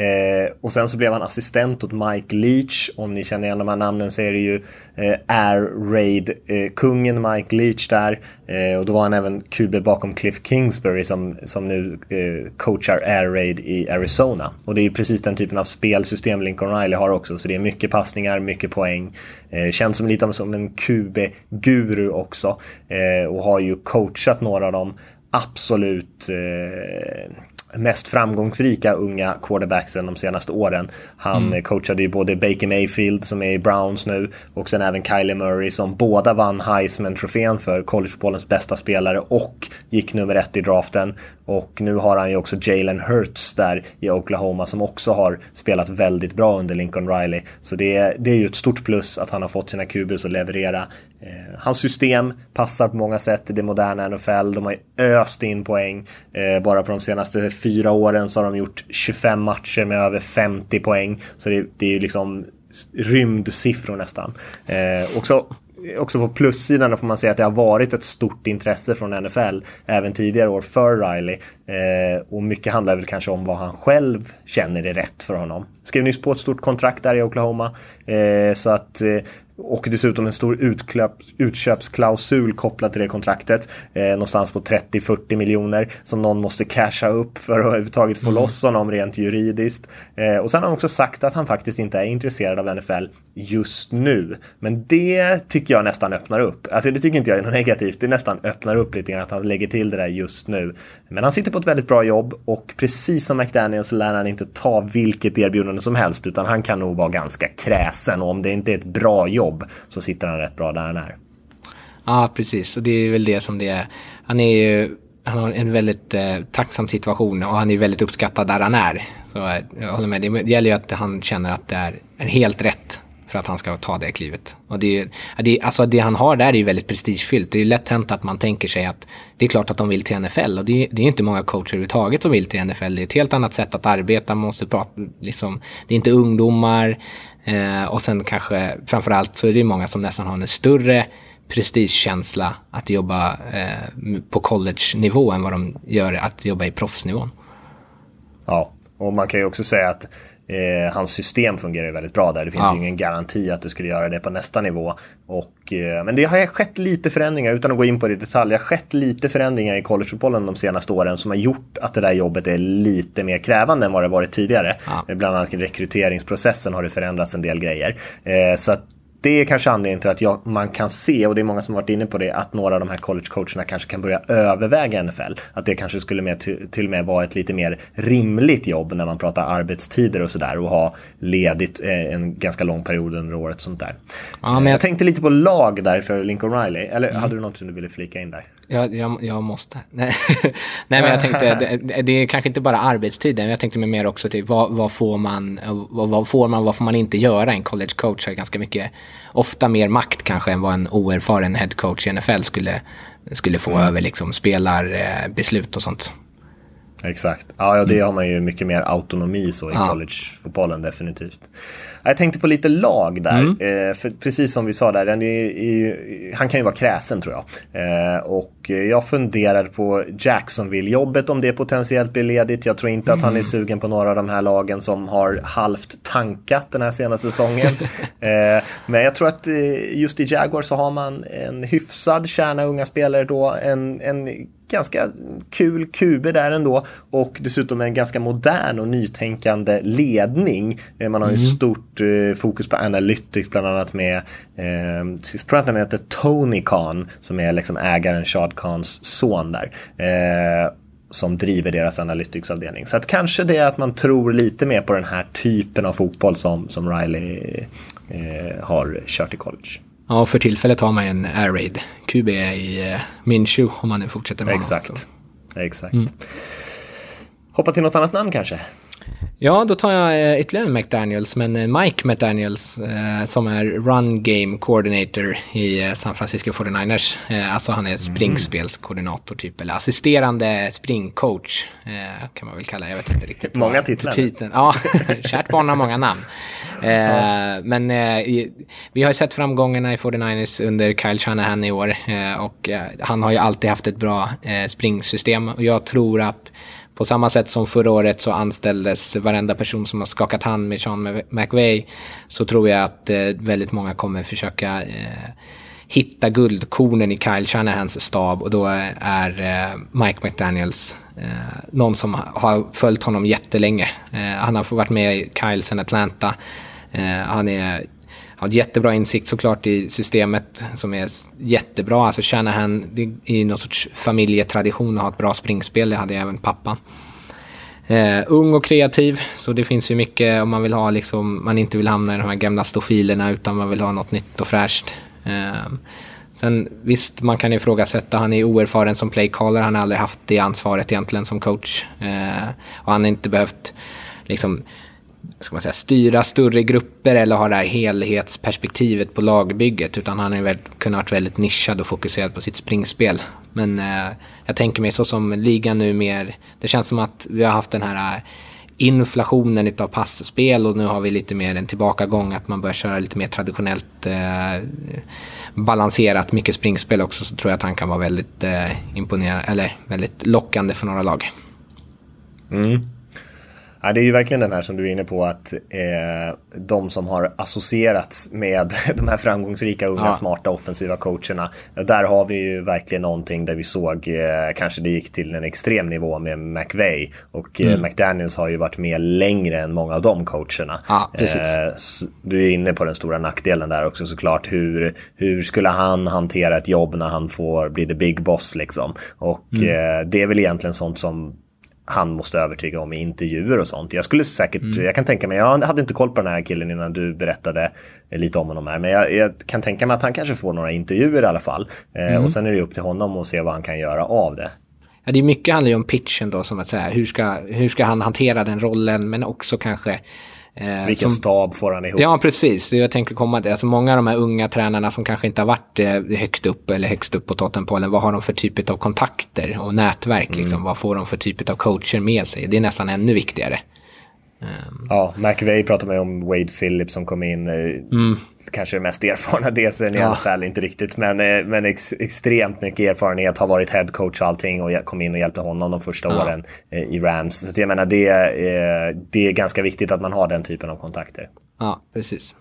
Eh, och sen så blev han assistent åt Mike Leach. Om ni känner igen de här namnen så är det ju eh, Air Raid-kungen eh, Mike Leach där. Eh, och då var han även QB bakom Cliff Kingsbury som, som nu eh, coachar Air Raid i Arizona. Och det är precis den typen av spelsystem Lincoln Riley har också. Så det är mycket passningar, mycket poäng. Eh, känns som lite som en QB-guru också. Eh, och har ju coachat några av de absolut eh, mest framgångsrika unga quarterbacksen de senaste åren. Han mm. coachade ju både Baker Mayfield som är i Browns nu och sen även Kylie Murray som båda vann Heisman-trofén för collegefotbollens bästa spelare och gick nummer ett i draften. Och nu har han ju också Jalen Hurts där i Oklahoma som också har spelat väldigt bra under Lincoln Riley. Så det är, det är ju ett stort plus att han har fått sina QBs att leverera. Eh, hans system passar på många sätt i det moderna NFL. De har öst in poäng. Eh, bara på de senaste fyra åren så har de gjort 25 matcher med över 50 poäng. Så det, det är ju liksom rymdsiffror nästan. Eh, också också på plussidan får man säga att det har varit ett stort intresse från NFL även tidigare år för Riley. Eh, och mycket handlar väl kanske om vad han själv känner är rätt för honom. Skrev nyss på ett stort kontrakt där i Oklahoma. Eh, så att eh, och dessutom en stor utklöp, utköpsklausul kopplat till det kontraktet. Eh, någonstans på 30-40 miljoner som någon måste casha upp för att överhuvudtaget få mm. loss honom rent juridiskt. Eh, och sen har han också sagt att han faktiskt inte är intresserad av NFL just nu. Men det tycker jag nästan öppnar upp. Alltså det tycker inte jag är något [LAUGHS] negativt. Det nästan öppnar upp lite grann att han lägger till det där just nu. Men han sitter på ett väldigt bra jobb och precis som McDaniels lär han inte ta vilket erbjudande som helst utan han kan nog vara ganska kräsen och om det inte är ett bra jobb så sitter han rätt bra där han är.
Ja, precis. Och det är väl det som det är. Han är ju han har en väldigt eh, tacksam situation och han är väldigt uppskattad där han är. Så eh, jag håller med. Det gäller ju att han känner att det är, är helt rätt för att han ska ta det klivet. Och det, det, alltså det han har där är ju väldigt prestigefyllt. Det är ju lätt hänt att man tänker sig att det är klart att de vill till NFL och det, det är inte många coacher överhuvudtaget som vill till NFL. Det är ett helt annat sätt att arbeta, man måste prata, liksom, det är inte ungdomar eh, och sen kanske framförallt så är det många som nästan har en större prestigekänsla att jobba eh, på college-nivå än vad de gör att jobba i proffsnivån.
Ja, och man kan ju också säga att Eh, hans system fungerar ju väldigt bra där. Det finns ja. ju ingen garanti att det skulle göra det på nästa nivå. Och, eh, men det har skett lite förändringar, utan att gå in på det i detalj, det har skett lite förändringar i collegefotbollen de senaste åren som har gjort att det där jobbet är lite mer krävande än vad det varit tidigare. Ja. Bland annat i rekryteringsprocessen har det förändrats en del grejer. Eh, så att det är kanske anledningen till att jag, man kan se, och det är många som varit inne på det, att några av de här collegecoacherna kanske kan börja överväga NFL. Att det kanske skulle med, till och med vara ett lite mer rimligt jobb när man pratar arbetstider och sådär och ha ledigt eh, en ganska lång period under året. sånt där. Ja, men jag... jag tänkte lite på lag där för Lincoln Riley, eller mm. hade du något som du ville flika in där?
Jag, jag, jag måste. [LAUGHS] Nej. Nej, men jag tänkte, det, det är kanske inte bara arbetstiden. Jag tänkte mer också till vad, vad, får man, vad, vad, får man, vad får man inte göra? En college coach har ganska mycket, ofta mer makt kanske än vad en oerfaren head coach i NFL skulle, skulle få mm. över liksom spelarbeslut och sånt.
Exakt. Ja, det har man ju mycket mer autonomi så i ja. collegefotbollen definitivt. Jag tänkte på lite lag där. Mm. Eh, för precis som vi sa där, är, är, han kan ju vara kräsen tror jag. Eh, och jag funderar på Jacksonville-jobbet om det potentiellt blir ledigt. Jag tror inte mm. att han är mm. sugen på några av de här lagen som har halvt tankat den här senaste säsongen. [LAUGHS] eh, men jag tror att eh, just i Jaguar så har man en hyfsad kärna unga spelare då. En, en ganska kul QB där ändå och dessutom en ganska modern och nytänkande ledning. Eh, man har ju mm. stort eh, fokus på analytics bland annat med, eh, tror jag att han heter Tony Khan som är liksom ägaren Shad Khans son där. Eh, som driver deras analyticsavdelning. Så att kanske det är att man tror lite mer på den här typen av fotboll som, som Riley eh, har kört i college.
Ja, för tillfället har man en Air Raid QB i eh, Minshew om man nu fortsätter med
Exakt. Honom. Exakt. Mm. Hoppa till något annat namn kanske?
Ja, då tar jag eh, ytterligare en McDaniels, men eh, Mike McDaniels eh, som är Run Game Coordinator i San Francisco 49ers. Eh, alltså han är mm. springspelskoordinator typ, eller assisterande springcoach kan man väl kalla Jag vet inte riktigt.
Många titlar. Titeln.
Ja, [LAUGHS] kärt barn har många namn. Men vi har ju sett framgångarna i 49ers under Kyle Shanahan i år och han har ju alltid haft ett bra springsystem och jag tror att på samma sätt som förra året så anställdes varenda person som har skakat hand med Sean McVay så tror jag att eh, väldigt många kommer försöka eh, hitta guldkornen i Kyle Shanahans stab och då eh, är eh, Mike McDaniels eh, någon som har följt honom jättelänge. Eh, han har varit med i Kyle sen Atlanta. Eh, han är har jättebra insikt såklart i systemet som är jättebra. Alltså Shanahan, det är ju någon sorts familjetradition att ha ett bra springspel. Det hade även pappa. Eh, ung och kreativ, så det finns ju mycket om man vill ha liksom, man inte vill hamna i de här gamla stofilerna utan man vill ha något nytt och fräscht. Eh, sen visst, man kan ifrågasätta, han är oerfaren som playcaller, han har aldrig haft det ansvaret egentligen som coach. Eh, och han har inte behövt liksom ska man säga, styra större grupper eller ha det här helhetsperspektivet på lagbygget. Utan han har kunnat vara väldigt nischad och fokuserad på sitt springspel. Men eh, jag tänker mig så som ligan nu mer, det känns som att vi har haft den här eh, inflationen utav passspel och nu har vi lite mer en tillbakagång att man börjar köra lite mer traditionellt eh, balanserat, mycket springspel också så tror jag att han kan vara väldigt eh, imponerande, eller väldigt lockande för några lag.
Mm. Ja, det är ju verkligen den här som du är inne på att eh, de som har associerats med [LAUGHS] de här framgångsrika unga ja. smarta offensiva coacherna. Där har vi ju verkligen någonting där vi såg eh, kanske det gick till en extrem nivå med McVeigh och eh, mm. McDaniels har ju varit med längre än många av de coacherna.
Ja, precis.
Eh, du är inne på den stora nackdelen där också såklart. Hur, hur skulle han hantera ett jobb när han får bli the big boss liksom? Och mm. Eh, det är väl egentligen sånt som han måste övertyga om i intervjuer och sånt. Jag skulle säkert, mm. jag kan tänka mig, jag hade inte koll på den här killen innan du berättade lite om honom här, men jag, jag kan tänka mig att han kanske får några intervjuer i alla fall. Eh, mm. och sen är det upp till honom att se vad han kan göra av det.
Ja, det är mycket handlar ju om pitchen då, som att säga, hur ska, hur ska han hantera den rollen, men också kanske
Eh, Vilken som, stab får han ihop?
Ja, precis. Det jag tänker komma till. Alltså många av de här unga tränarna som kanske inte har varit eh, högt upp eller högst upp på tottenpollen, vad har de för typ av kontakter och nätverk? Mm. Liksom? Vad får de för typ av coacher med sig? Det är nästan ännu viktigare.
Um. Ja, McVeigh pratar man ju om Wade Phillips som kom in. Eh, mm. Kanske den mest erfarna [LAUGHS] DCn i ja. NFL, inte riktigt. Men, eh, men ex, extremt mycket erfarenhet, har varit headcoach och allting och kom in och hjälpte honom de första ja. åren eh, i Rams. Så jag menar, det, det är ganska viktigt att man har den typen av kontakter.
Ja, precis.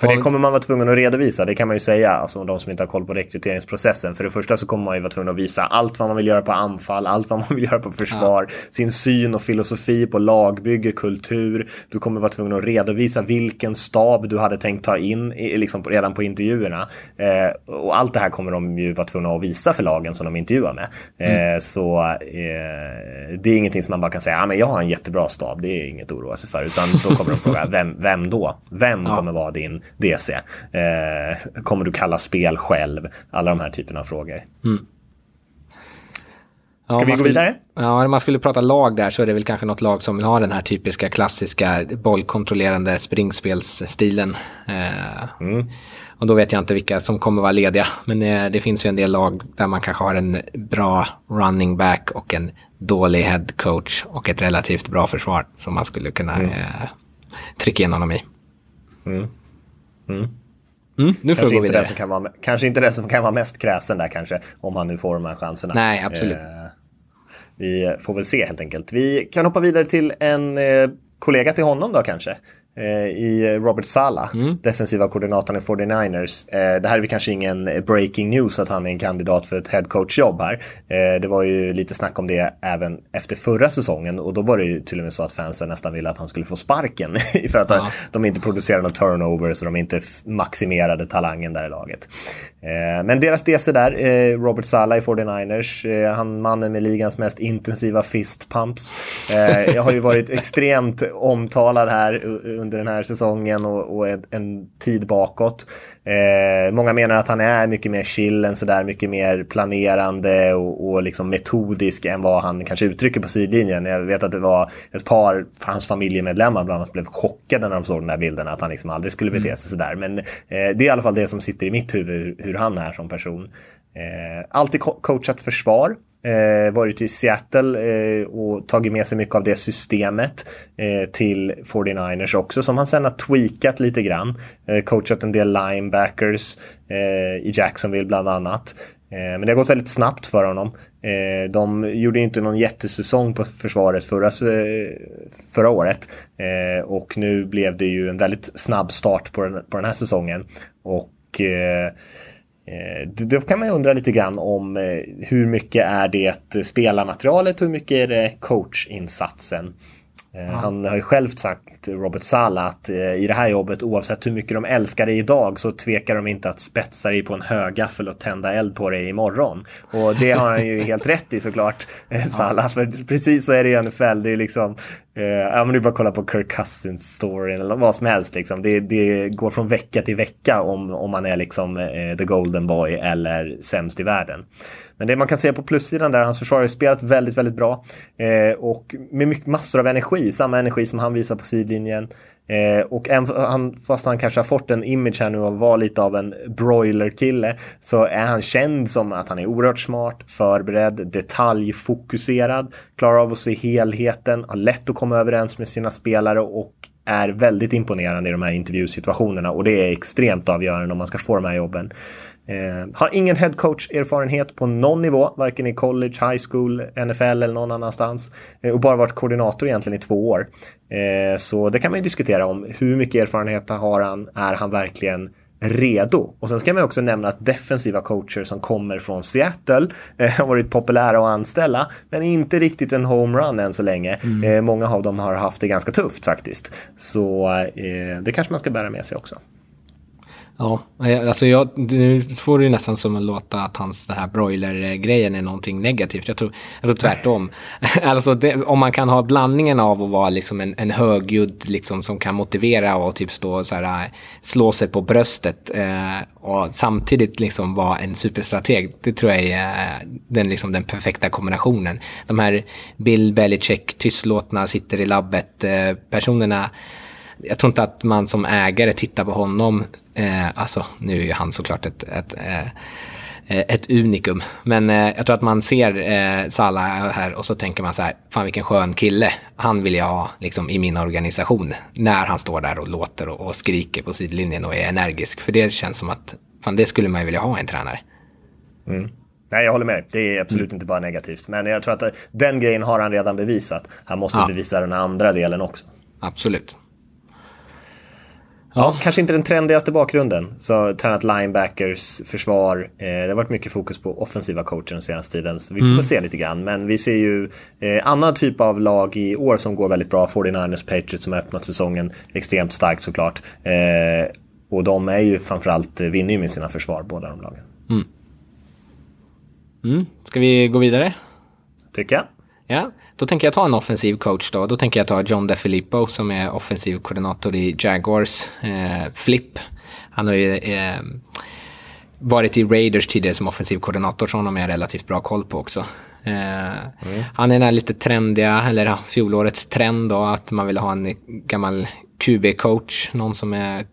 För det kommer man vara tvungen att redovisa, det kan man ju säga, alltså de som inte har koll på rekryteringsprocessen. För det första så kommer man ju vara tvungen att visa allt vad man vill göra på anfall, allt vad man vill göra på försvar, ja. sin syn och filosofi på lagbygge, kultur. Du kommer vara tvungen att redovisa vilken stab du hade tänkt ta in liksom redan på intervjuerna. Eh, och allt det här kommer de ju vara tvungna att visa för lagen som de intervjuar med. Eh, mm. Så eh, det är ingenting som man bara kan säga, ja men jag har en jättebra stab, det är inget att oroa sig för. Utan då kommer de fråga, [LAUGHS] vem, vem då? Vem ja. kommer vara din DC? Eh, kommer du kalla spel själv? Alla de här typerna av frågor. Mm. Ska vi gå
skulle,
vidare?
Ja, om man skulle prata lag där så är det väl kanske något lag som vill ha den här typiska klassiska bollkontrollerande springspelsstilen. Eh,
Mm.
Och då vet jag inte vilka som kommer vara lediga. Men eh, det finns ju en del lag där man kanske har en bra running back och en dålig head coach och ett relativt bra försvar som man skulle kunna
Mm.
eh, trycka in honom i.
Mm.
Mm, nu får vi
Kanske inte, den som kan vara, kanske inte den som kan vara mest kräsen där kanske, om han nu får de här chanserna.
Nej, absolut.
Eh, vi får väl se helt enkelt. Vi kan hoppa vidare till en eh, kollega till honom då kanske. Eh, I Robert Sala,
Mm.
defensiva koordinatorn i 49ers. Eh, det här är väl kanske ingen breaking news att han är en kandidat för ett headcoach-jobb här. Eh, det var ju lite snack om det även efter förra säsongen och då var det ju till och med så att fansen nästan ville att han skulle få sparken [LAUGHS] för att
Ja.
de inte producerade någon turnover så de inte maximerade talangen där i laget. Eh, men deras DC där, eh, Robert Sala i 49ers, eh, han mannen med ligans mest intensiva fist pumps. Eh, jag har ju varit [LAUGHS] extremt omtalad här under den här säsongen och, och en, en tid bakåt. Eh, många menar att han är mycket mer chill än sådär, mycket mer planerande och, och liksom metodisk än vad han kanske uttrycker på sidlinjen. Jag vet att det var ett par, hans familjemedlemmar bland annat blev chockade när de såg den där bilden, att han liksom aldrig skulle bete sig sådär. Men eh, det är i alla fall det som sitter i mitt huvud, hur, hur han är som person. Eh, alltid co- coachat försvar. Eh, varit i Seattle eh, och tagit med sig mycket av det systemet eh, till 49ers också som han sen har tweakat lite grann. Eh, coachat en del linebackers eh, i Jacksonville bland annat. Eh, men det har gått väldigt snabbt för honom. Eh, de gjorde inte någon jättesäsong på försvaret förra, förra året. Eh, och nu blev det ju en väldigt snabb start på den, på den här säsongen. Och Eh, Eh, då kan man ju undra lite grann om eh, hur mycket är det spelarmaterialet och hur mycket är det coachinsatsen. Eh, Han har ju själv sagt, Robert Sala, att eh, i det här jobbet oavsett hur mycket de älskar det idag så tvekar de inte att spetsa dig på en högaffel och tända eld på dig imorgon. Och det har han ju [LAUGHS] helt rätt i såklart, eh, Sala. För precis så är det i NFL. Det är liksom, eh, ja men du bara kolla på Kirk Cousins story eller vad som helst liksom. Det, det går från vecka till vecka om, om man är liksom eh, the golden boy eller sämst i världen. Men det man kan se på plussidan där, hans försvar har spelat väldigt, väldigt bra. Eh, och med mycket, massor av energi, samma energi som han visar på sidlinjen. Eh, och en, han, fast han kanske har fått en image här nu av att vara lite av en broiler-kille så är han känd som att han är oerhört smart, förberedd, detaljfokuserad, klarar av att se helheten, har lätt att komma överens med sina spelare och är väldigt imponerande i de här intervjusituationerna och det är extremt avgörande om man ska få de här jobben. Eh, har ingen headcoach-erfarenhet på någon nivå, varken i college, high school, NFL eller någon annanstans. Eh, och bara varit koordinator egentligen i två år. Eh, så det kan man ju diskutera om. Hur mycket erfarenhet har han? Är han verkligen redo? Och sen ska man också nämna att defensiva coacher som kommer från Seattle eh, har varit populära att anställa, men inte riktigt en homerun än så länge. Eh, många av dem har haft det ganska tufft faktiskt. Så eh, det kanske man ska bära med sig också.
Ja, eh, alltså jag, nu får det ju nästan som att låta att hans det här broiler-grejen är någonting negativt. Jag tror, jag tror tvärtom. [LAUGHS] alltså det, om man kan ha blandningen av att vara liksom en, en högljudd liksom, som kan motivera och typ stå så här, eh, slå sig på bröstet eh, och samtidigt liksom vara en superstrateg. Det tror jag är eh, den, liksom, den perfekta kombinationen. De här Bill Belichick, tystlåtna, sitter i labbet eh, personerna jag tror inte att man som ägare tittar på honom, eh, alltså nu är ju han såklart ett, ett, eh, ett unikum, men eh, jag tror att man ser eh, Salah här och så tänker man så här, fan vilken skön kille, han vill jag ha liksom, i min organisation, när han står där och låter och, och skriker på sidlinjen och är energisk, för det känns som att, fan det skulle man ju vilja ha en tränare.
Nej, jag håller med dig. Det är absolut inte bara negativt. Men jag tror att eh, den grejen har han redan bevisat. Han måste
Ja.
bevisa den andra delen också.
Absolut.
Ja, kanske inte den trendigaste bakgrunden. Så tränat linebackers, försvar. Eh, det har varit mycket fokus på offensiva coacher den senaste tiden. Så vi får väl se lite grann. Men vi ser ju eh, annan typ av lag i år som går väldigt bra. 49ers Patriots som har öppnat säsongen extremt starkt såklart. Eh, och de är ju framförallt, eh, vinner ju med sina försvar, båda de lagen.
Mm. Ska vi gå vidare?
Tycker jag.
Ja, då tänker jag ta en offensiv coach då. Då tänker jag ta John DeFilippo som är offensiv koordinator i Jaguars. Eh, Flip. Han har ju eh, varit i Raiders tidigare som offensiv koordinator, så honom har jag relativt bra koll på också. Eh, mm. Han är den här lite trendiga, eller ja, fjolårets trend då, att man vill ha en gammal QB-coach, någon som är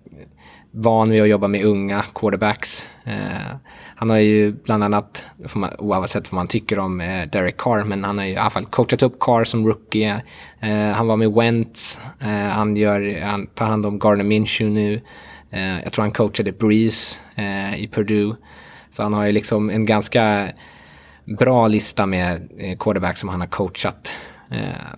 van vid att jobba med unga quarterbacks. Eh, han har ju bland annat, man, oavsett vad man tycker om eh, Derek Carr, men han har ju i alla fall coachat upp Carr som rookie. Eh, han var med Wentz, eh, han, gör, han tar hand om Gardner Minshew nu. Eh, jag tror han coachade Breeze eh, i Purdue. Så han har ju liksom en ganska bra lista med eh, quarterbacks som han har coachat. Eh,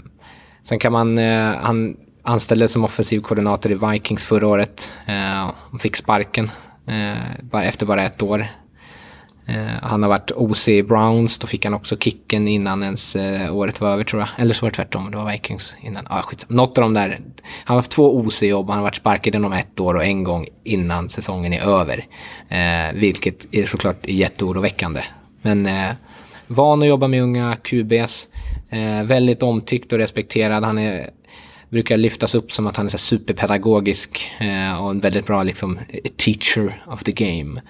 sen kan man, eh, han anställdes som offensiv koordinator i Vikings förra året. Eh, han fick sparken eh, efter bara ett år. Eh, han har varit OC i Browns, då fick han också kicken innan ens eh, året var över tror jag. Eller så var det tvärtom, det var Vikings innan. Ah, skit. Något av de där. Han har haft två OC-jobb, han har varit sparkad inom ett år och en gång innan säsongen är över. Eh, vilket är såklart jätteoroväckande. Men eh, van att jobba med unga QBs. Eh, väldigt omtyckt och respekterad. Han är brukar lyftas upp som att han är så superpedagogisk eh, och en väldigt bra liksom, teacher of the game.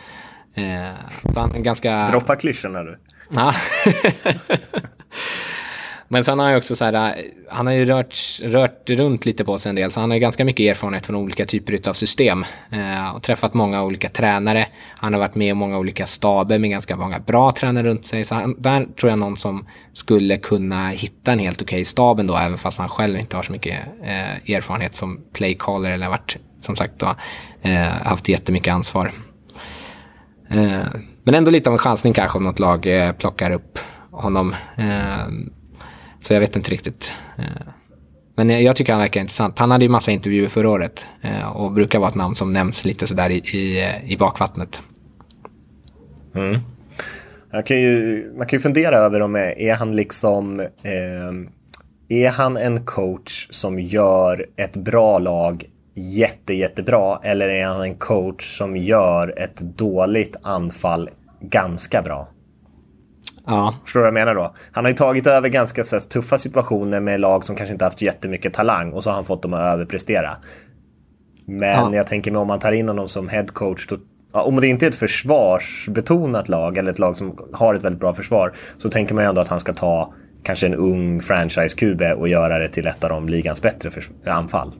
Eh, så han är ganska... Droppa klyschorna du.
Ja. [LAUGHS] [LAUGHS] Men sen har han ju också så här, eh, han har ju rört, rört runt lite på sig en del, så han har ju ganska mycket erfarenhet från olika typer av system. Eh, och träffat många olika tränare. Han har varit med i många olika staber med ganska många bra tränare runt sig. Så han, där tror jag någon som skulle kunna hitta en helt okej okay stab ändå, även fast han själv inte har så mycket eh, erfarenhet som playcaller eller varit, som sagt, då, eh, haft jättemycket ansvar. Eh, men ändå lite av en chansning kanske om något lag eh, plockar upp honom. Eh, så jag vet inte riktigt. Eh, men jag tycker han verkar intressant. Han hade ju massa intervjuer förra året eh, och brukar vara ett namn som nämns lite sådär i, i, i bakvattnet.
Mm. Kan ju, man kan ju fundera över om är han liksom eh, är han en coach som gör ett bra lag jätte, jättebra eller är han en coach som gör ett dåligt anfall ganska bra?
Ja.
Förstår du vad jag menar då? Han har ju tagit över ganska så, tuffa situationer med lag som kanske inte haft jättemycket talang och så har han fått dem att överprestera. Men ja. jag tänker mig om man tar in honom som headcoach, då, ja, om det inte är ett försvarsbetonat lag eller ett lag som har ett väldigt bra försvar, så tänker man ju ändå att han ska ta kanske en ung franchise-QB och göra det till ett av de ligans bättre anfall.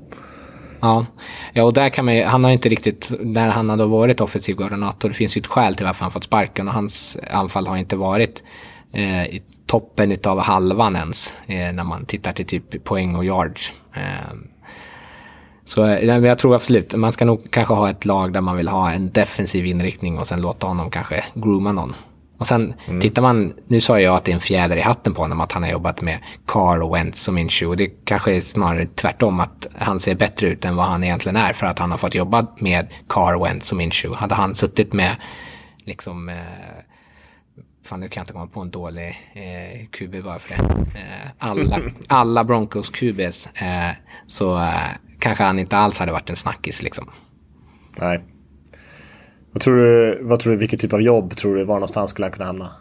Ja, ja och där kan man ju, han har inte riktigt, när han hade varit offensiv koordinator, det finns ju ett skäl till varför han fått sparken och hans anfall har inte varit eh, i toppen utav halvan ens eh, när man tittar till typ poäng och yards. Eh, så eh, jag tror absolut, man ska nog kanske ha ett lag där man vill ha en defensiv inriktning och sen låta honom kanske grooma någon. Och sen mm. tittar man, nu sa jag att det är en fjäder i hatten på honom att han har jobbat med Carr och Wentz och Minshew. Det kanske är snarare tvärtom att han ser bättre ut än vad han egentligen är för att han har fått jobba med Carr, Wentz och Minshew. Hade han suttit med liksom eh, Fan, nu kan jag inte komma på en dålig eh, QB bara för det. Eh, alla, [LAUGHS] alla Broncos QBs eh, så eh, kanske han inte alls hade varit en snackis liksom.
Nej. Vad tror du, vad tror du, vilket typ av jobb tror du, var någonstans skulle han kunna hamna?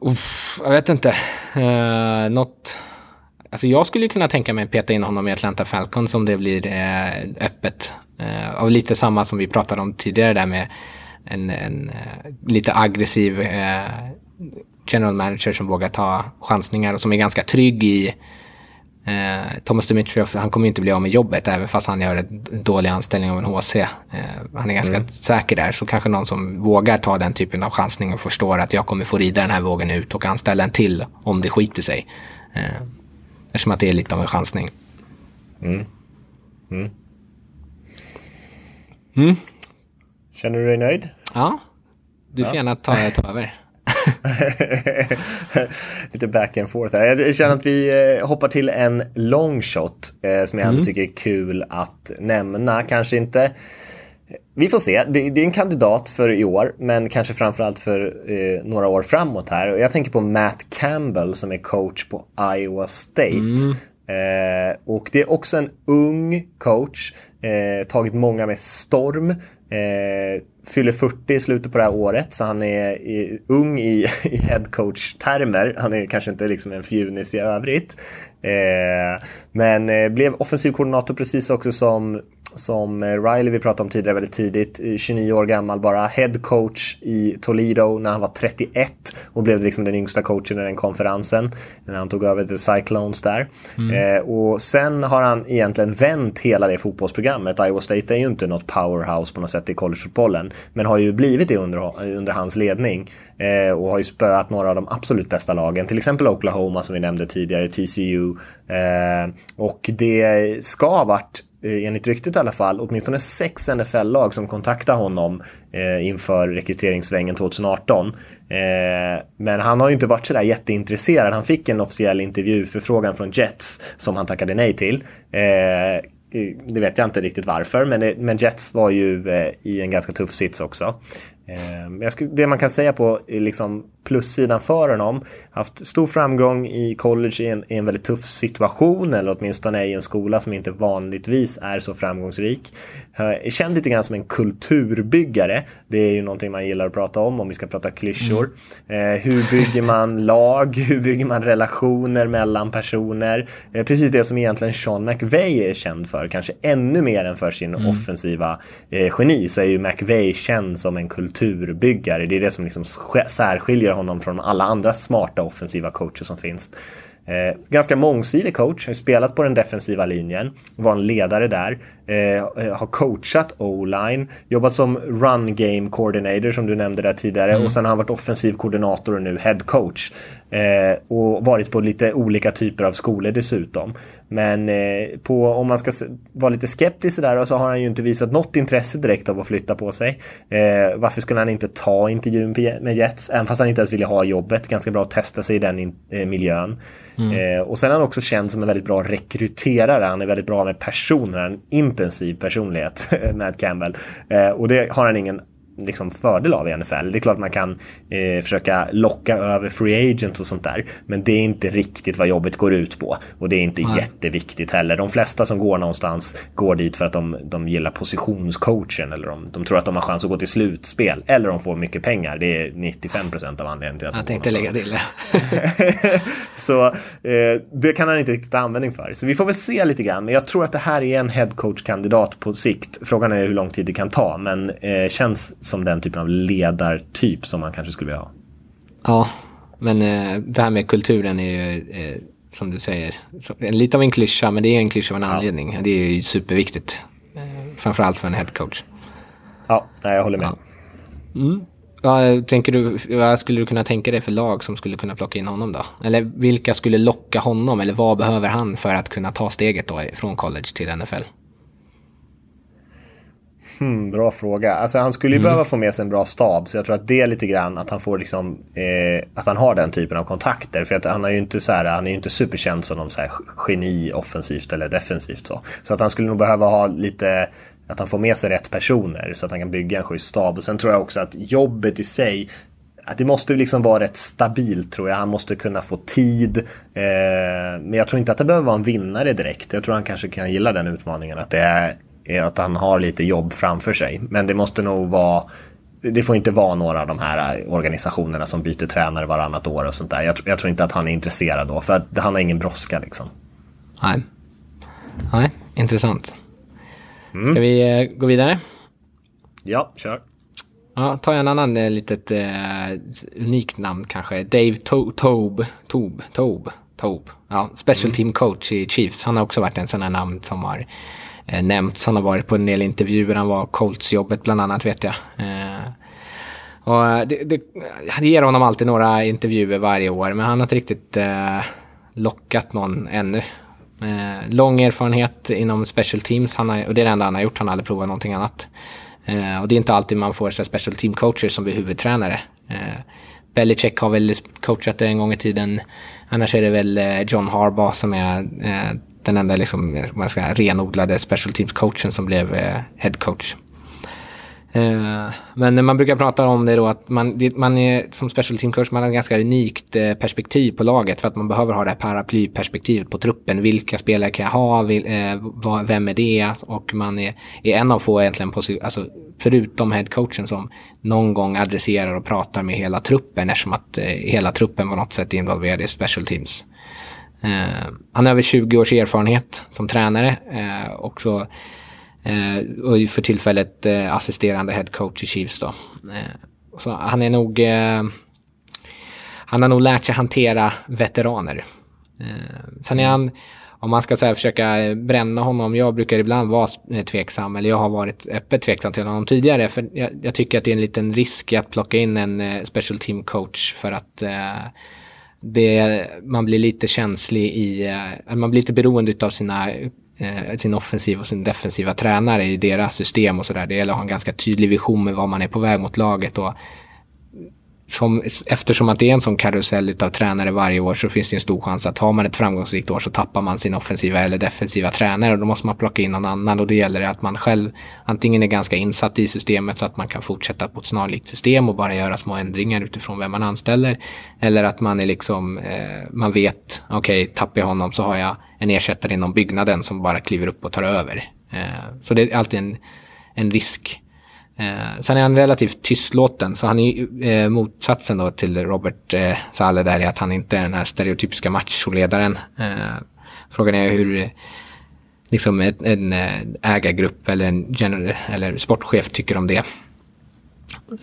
Uff, jag vet inte. Uh, något... Alltså jag skulle kunna tänka mig peta in honom i Atlanta Falcons om det blir uh, öppet. Uh, och lite samma som vi pratade om tidigare där med en, en uh, lite aggressiv general manager som vågar ta chansningar och som är ganska trygg i Eh, Thomas Dimitrov, han kommer inte bli av med jobbet även fast han gör en dålig anställning av en HC. Eh, han är ganska mm. säker där, så kanske någon som vågar ta den typen av chansning och förstår att jag kommer få rida den här vågen ut och anställa en till om det skiter sig. Eh, eftersom att det är lite av en chansning.
Mm. Mm.
Mm.
Känner du dig nöjd?
Ja, du får ja. gärna ta, ta över. [LAUGHS]
Lite back and forth här. Jag känner att vi eh, hoppar till en long shot eh, som jag mm. tycker är kul att nämna. Kanske inte vi får se. Det, det, är en kandidat för i år, men kanske framförallt för eh, några år framåt här. jag tänker på Matt Campbell som är coach på Iowa State. Mm. Eh, och det är också en ung coach, eh, tagit många med storm. Eh, fyller 40 i slutet på det här året, så han är i, ung i, [LAUGHS] i headcoach-termer. Han är kanske inte liksom en fjunis i övrigt. Eh, men eh, blev offensiv koordinator precis också som som Riley vi pratade om tidigare väldigt tidigt, 29 år gammal bara, head coach i Toledo när han var 31 och blev liksom den yngsta coachen i den konferensen när han tog över The Cyclones där. Mm. Eh, och sen har han egentligen vänt hela det fotbollsprogrammet. Iowa State är ju inte något powerhouse på något sätt i collegefotbollen, men har ju blivit det under, under hans ledning eh, och har ju spöat några av de absolut bästa lagen, till exempel Oklahoma som vi nämnde tidigare, TCU. Eh, och det ska ha varit eh, Eh, enligt ryktet i alla fall, åtminstone sex NFL-lag som kontaktade honom eh, inför rekryteringssvängen 2018. Eh, men han har ju inte varit sådär jätteintresserad. Han fick en officiell intervjuförfrågan från Jets som han tackade nej till. Eh, eh, det vet jag inte riktigt varför, men, det, men Jets var ju eh, i en ganska tuff sits också. Eh, skulle, det man kan säga på eh, liksom, plussidan för honom, haft stor framgång i college i en, i en väldigt tuff situation, eller åtminstone i en skola som inte vanligtvis är så framgångsrik. Är känd lite grann som en kulturbyggare. Det är ju någonting man gillar att prata om, om vi ska prata klyschor. Mm. Eh, hur bygger man [LAUGHS] lag? Hur bygger man relationer mellan personer? Eh, precis det som egentligen Sean McVay är känd för, kanske ännu mer än för sin mm. offensiva eh, geni, så är ju McVay känd som en kulturbyggare. Det är det som liksom särskiljer honom från alla andra smarta offensiva coacher som finns. Eh, ganska mångsidig coach, har spelat på den defensiva linjen, var en ledare där, eh, har coachat o-line, jobbat som run game coordinator som du nämnde där tidigare mm. och sen har han varit offensiv koordinator och nu head coach. Eh, och varit på lite olika typer av skolor dessutom. Men eh, på, om man ska vara lite skeptisk där så har han ju inte visat något intresse direkt av att flytta på sig. Eh, varför skulle han inte ta intervjun med Jets? Även fast han inte ens ville ha jobbet. Ganska bra att testa sig i den eh, miljön. Mm. Eh, och sen är han också känd som en väldigt bra rekryterare. Han är väldigt bra med personer, en intensiv personlighet, [LAUGHS] Matt Campbell. Eh, och det har han ingen liksom fördel av i NFL. Det är klart man kan eh, försöka locka över free agents och sånt där. Men det är inte riktigt vad jobbet går ut på. Och det är inte Nej. jätteviktigt heller. De flesta som går någonstans går dit för att de, de gillar positionscoachen eller de, de tror att de har chans att gå till slutspel. Eller de får mycket pengar. Det är 95 procent av anledningen till att
Jag de tänkte lägga till
det. [LAUGHS] så eh, det kan han inte riktigt ha användning för. Så vi får väl se lite grann. Men jag tror att det här är en headcoach-kandidat på sikt. Frågan är hur lång tid det kan ta. Men eh, känns som den typen av ledartyp som man kanske skulle vilja ha.
Ja, men eh, det här med kulturen är ju, eh, som du säger, så, lite av en klyscha, men det är en klyscha av en ja. anledning. Det är ju superviktigt. Eh, framförallt för en headcoach.
Ja, jag håller med.
Ja. Mm. Ja, tänker du, vad skulle du kunna tänka dig för lag som skulle kunna plocka in honom då? Eller vilka skulle locka honom? Eller vad behöver han för att kunna ta steget då från college till NFL?
Hmm, bra fråga. Alltså han skulle ju mm. behöva få med sig en bra stab. Så jag tror att det är lite grann att han får liksom, eh, att han har den typen av kontakter. För att han är ju inte så här, han är inte superkänd som någon så här geni offensivt eller defensivt så. Så att han skulle nog behöva ha lite, att han får med sig rätt personer så att han kan bygga en schysst stab. Och sen tror jag också att jobbet i sig att det måste liksom vara rätt stabilt tror jag. Han måste kunna få tid. Eh, men jag tror inte att det behöver vara en vinnare direkt. Jag tror han kanske kan gilla den utmaningen. Att det är är att han har lite jobb framför sig. Men det måste nog vara det får inte vara några av de här organisationerna som byter tränare varannat år och sånt där. Jag, jag tror inte att han är intresserad då, för att han har ingen brådska liksom.
Nej, Nej intressant. Mm. Ska vi eh, gå vidare?
Ja, kör.
Ja, jag en annan eh, litet eh, unikt namn kanske. Dave to Tobe. Tobe. Tobe. Tobe. Ja, special mm. team coach i Chiefs. Han har också varit en sån här namn som har eh, nämnts. Han har varit på en del intervjuer, han var Colts-jobbet bland annat vet jag. Eh, och det, det, det ger honom alltid några intervjuer varje år, men han har inte riktigt eh, lockat någon ännu. Eh, lång erfarenhet inom special teams, han har, och det är det enda han har gjort, han har aldrig provat någonting annat. Eh, och det är inte alltid man får så special team coacher som blir huvudtränare. Eh, Belichick har väl coachat det en gång i tiden. Annars är det väl eh, John Harbaugh som är eh, den enda liksom, man ska, renodlade special teams-coachen som blev eh, head coach. Eh, men man brukar prata om det då att man, det, man är som special team coach, man har ett ganska unikt eh, perspektiv på laget för att man behöver ha det här paraplyperspektivet på truppen. Vilka spelare kan jag ha? Vil, eh, vem är det? Och man är, är en av få egentligen, på, alltså, förutom headcoachen som någon gång adresserar och pratar med hela truppen eftersom att eh, hela truppen på något sätt är involverad i special teams. Eh, han har över 20 års erfarenhet som tränare eh, och så Eh, och för tillfället eh, assisterande head coach i Chiefs då. Eh, så han är nog... Eh, han har nog lärt sig hantera veteraner. Eh, sen är han om man ska så försöka bränna honom, jag brukar ibland vara tveksam, eller jag har varit öppet tveksam till honom tidigare, för jag, jag tycker att det är en liten risk att plocka in en special team coach för att det, man blir lite känslig i, eh, man blir lite beroende av sina eh, sin offensiva och sin defensiva tränare i deras system och sådär. Det gäller att ha en ganska tydlig vision med vad man är på väg mot laget och som, eftersom att det är en sån karusell av tränare varje år så finns det en stor chans att har man ett framgångsrikt år så tappar man sin offensiva eller defensiva tränare och då måste man plocka in någon annan och det gäller att man själv antingen är ganska insatt i systemet så att man kan fortsätta på ett snarlikt system och bara göra små ändringar utifrån vem man anställer eller att man är liksom, eh, man vet, okej, okay, tappar jag honom så har jag en ersättare inom byggnaden som bara kliver upp och tar över. Eh, så det är alltid en, en risk Eh, sen är han relativt tystlåten, så han är eh, motsatsen då till Robert eh, Sale där, är att han inte är den här stereotypiska macholedaren. Eh, frågan är hur liksom en, en ägargrupp eller en general, eller sportchef tycker om det.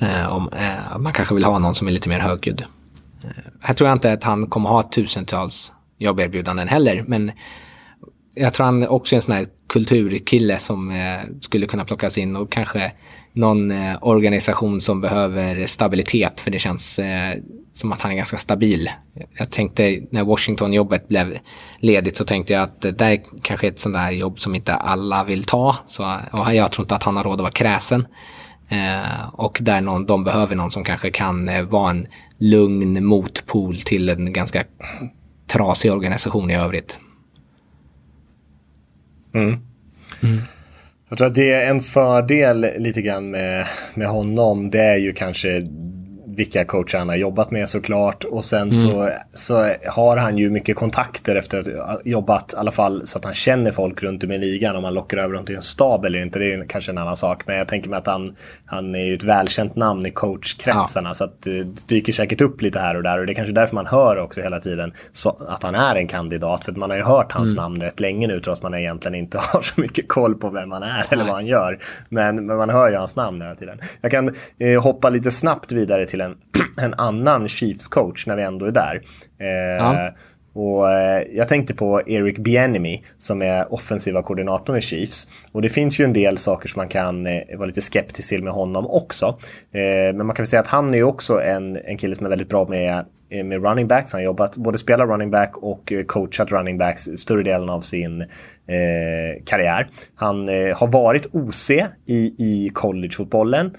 Eh, om, eh, man kanske vill ha någon som är lite mer högljudd. Eh, här tror jag inte att han kommer ha tusentals jobberbjudanden heller, men jag tror han också är en sån här kulturkille som eh, skulle kunna plockas in och kanske någon eh, organisation som behöver stabilitet för det känns eh, som att han är ganska stabil. Jag tänkte när Washington-jobbet blev ledigt så tänkte jag att det där kanske är ett sånt där jobb som inte alla vill ta. Så, jag tror inte att han har råd att vara kräsen. Eh, och där någon, de behöver någon som kanske kan eh, vara en lugn motpol till en ganska trasig organisation i övrigt.
Mm. Mm. Jag tror att det är en fördel lite grann med, med honom. Det är ju kanske vilka coacher han har jobbat med såklart. Och sen mm. så, så har han ju mycket kontakter efter att ha jobbat i alla fall så att han känner folk runt om i ligan. Om man lockar över dem till en stab eller inte, det är kanske en annan sak. Men jag tänker mig att han, han är ju ett välkänt namn i coachkretsarna. Ja. Så att det dyker säkert upp lite här och där. Och det är kanske därför man hör också hela tiden så, att han är en kandidat. För att man har ju hört hans mm. namn rätt länge nu trots att man egentligen inte [LAUGHS] har så mycket koll på vem han är eller Nej. vad han gör. Men, men man hör ju hans namn hela tiden. Jag kan eh, hoppa lite snabbt vidare till en, [CLEARS THROAT] en annan Chiefs coach när vi ändå är där. Eh, ja. Och eh, jag tänkte på Eric Bienemy som är offensiva koordinatorn i Chiefs. Och det finns ju en del saker som man kan eh, vara lite skeptisk till med honom också. Eh, men man kan väl säga att han är också en, en kille som är väldigt bra med, eh, med running backs. Han har jobbat, både spelat running back och eh, coachat running backs större delen av sin eh, karriär. Han eh, har varit OC i, i collegefotbollen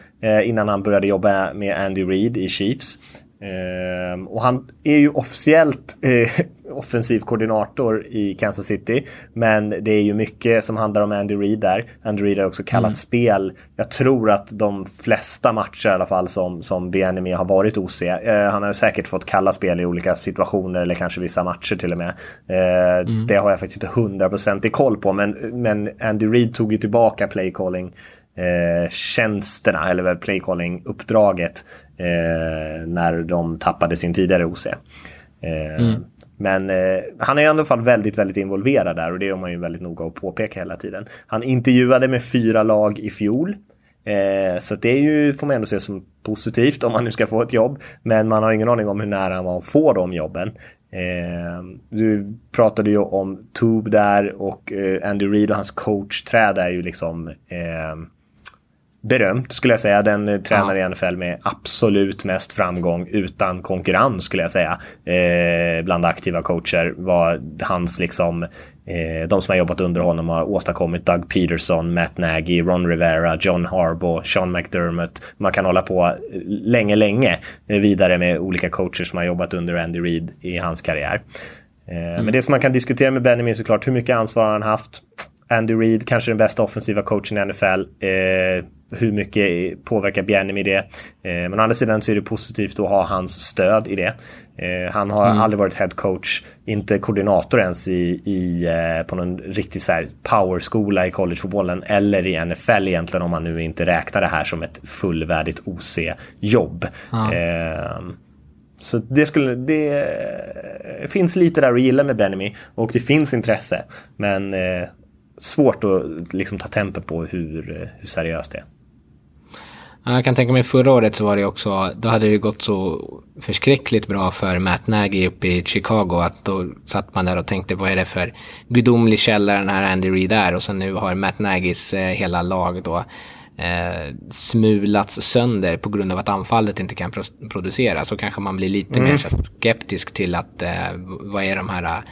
innan han började jobba med Andy Reid i Chiefs. Um, och han är ju officiellt eh, [LAUGHS] offensiv koordinator i Kansas City. Men det är ju mycket som handlar om Andy Reid där. Andy Reid har också kallat mm. spel. Jag tror att de flesta matcher i alla fall som, som Bienemy har varit OC. Eh, han har säkert fått kalla spel i olika situationer eller kanske vissa matcher till och med. Eh, mm. Det har jag faktiskt inte hundraprocentig koll på. Men, men Andy Reid tog ju tillbaka playcalling eh, tjänsterna, eller väl playcalling-uppdraget eh, när de tappade sin tidigare OC. Eh, mm. Men eh, han är i alla fall väldigt, väldigt involverad där och det är man ju väldigt noga att påpeka hela tiden. Han intervjuade med fyra lag i fjol. Eh, så det är ju, får man ändå se som positivt om man nu ska få ett jobb. Men man har ingen aning om hur nära man får de jobben. Eh, du pratade ju om Tube där och eh, Andy Reid och hans coachträd är ju liksom eh, berömt skulle jag säga. Den eh, tränare ja. i NFL med absolut mest framgång utan konkurrens skulle jag säga. Eh, bland aktiva coacher var hans liksom eh, de som har jobbat under honom har åstadkommit Doug Peterson, Matt Nagy, Ron Rivera, John Harbaugh, Sean McDermott. Man kan hålla på länge, länge eh, vidare med olika coacher som har jobbat under Andy Reid i hans karriär. Eh, mm. Men det som man kan diskutera med Benjamin är såklart hur mycket ansvar har han haft. Andy Reid, kanske den bästa offensiva coachen i NFL. Eh, hur mycket påverkar Bjärnemi det? Eh, men å andra sidan så är det positivt att ha hans stöd i det. Eh, han har mm. aldrig varit head coach, inte koordinator ens i, i, eh, på någon riktig så här powerskola i collegefotbollen eller i NFL egentligen om man nu inte räknar det här som ett fullvärdigt OC-jobb. Ah. Så det, skulle, det finns lite där att gilla med Benemy och det finns intresse. Men svårt att liksom ta tempen på hur, hur seriöst det är.
Jag kan tänka mig förra året så var det också, då hade det gått så förskräckligt bra för Matt Nagy uppe i Chicago att då satt man där och tänkte vad är det för gudomlig källa den här Andy Reid är och sen nu har Matt Nagys eh, hela lag då eh, smulats sönder på grund av att anfallet inte kan pro producera så kanske man blir lite mm. mer skeptisk till att eh, vad är de här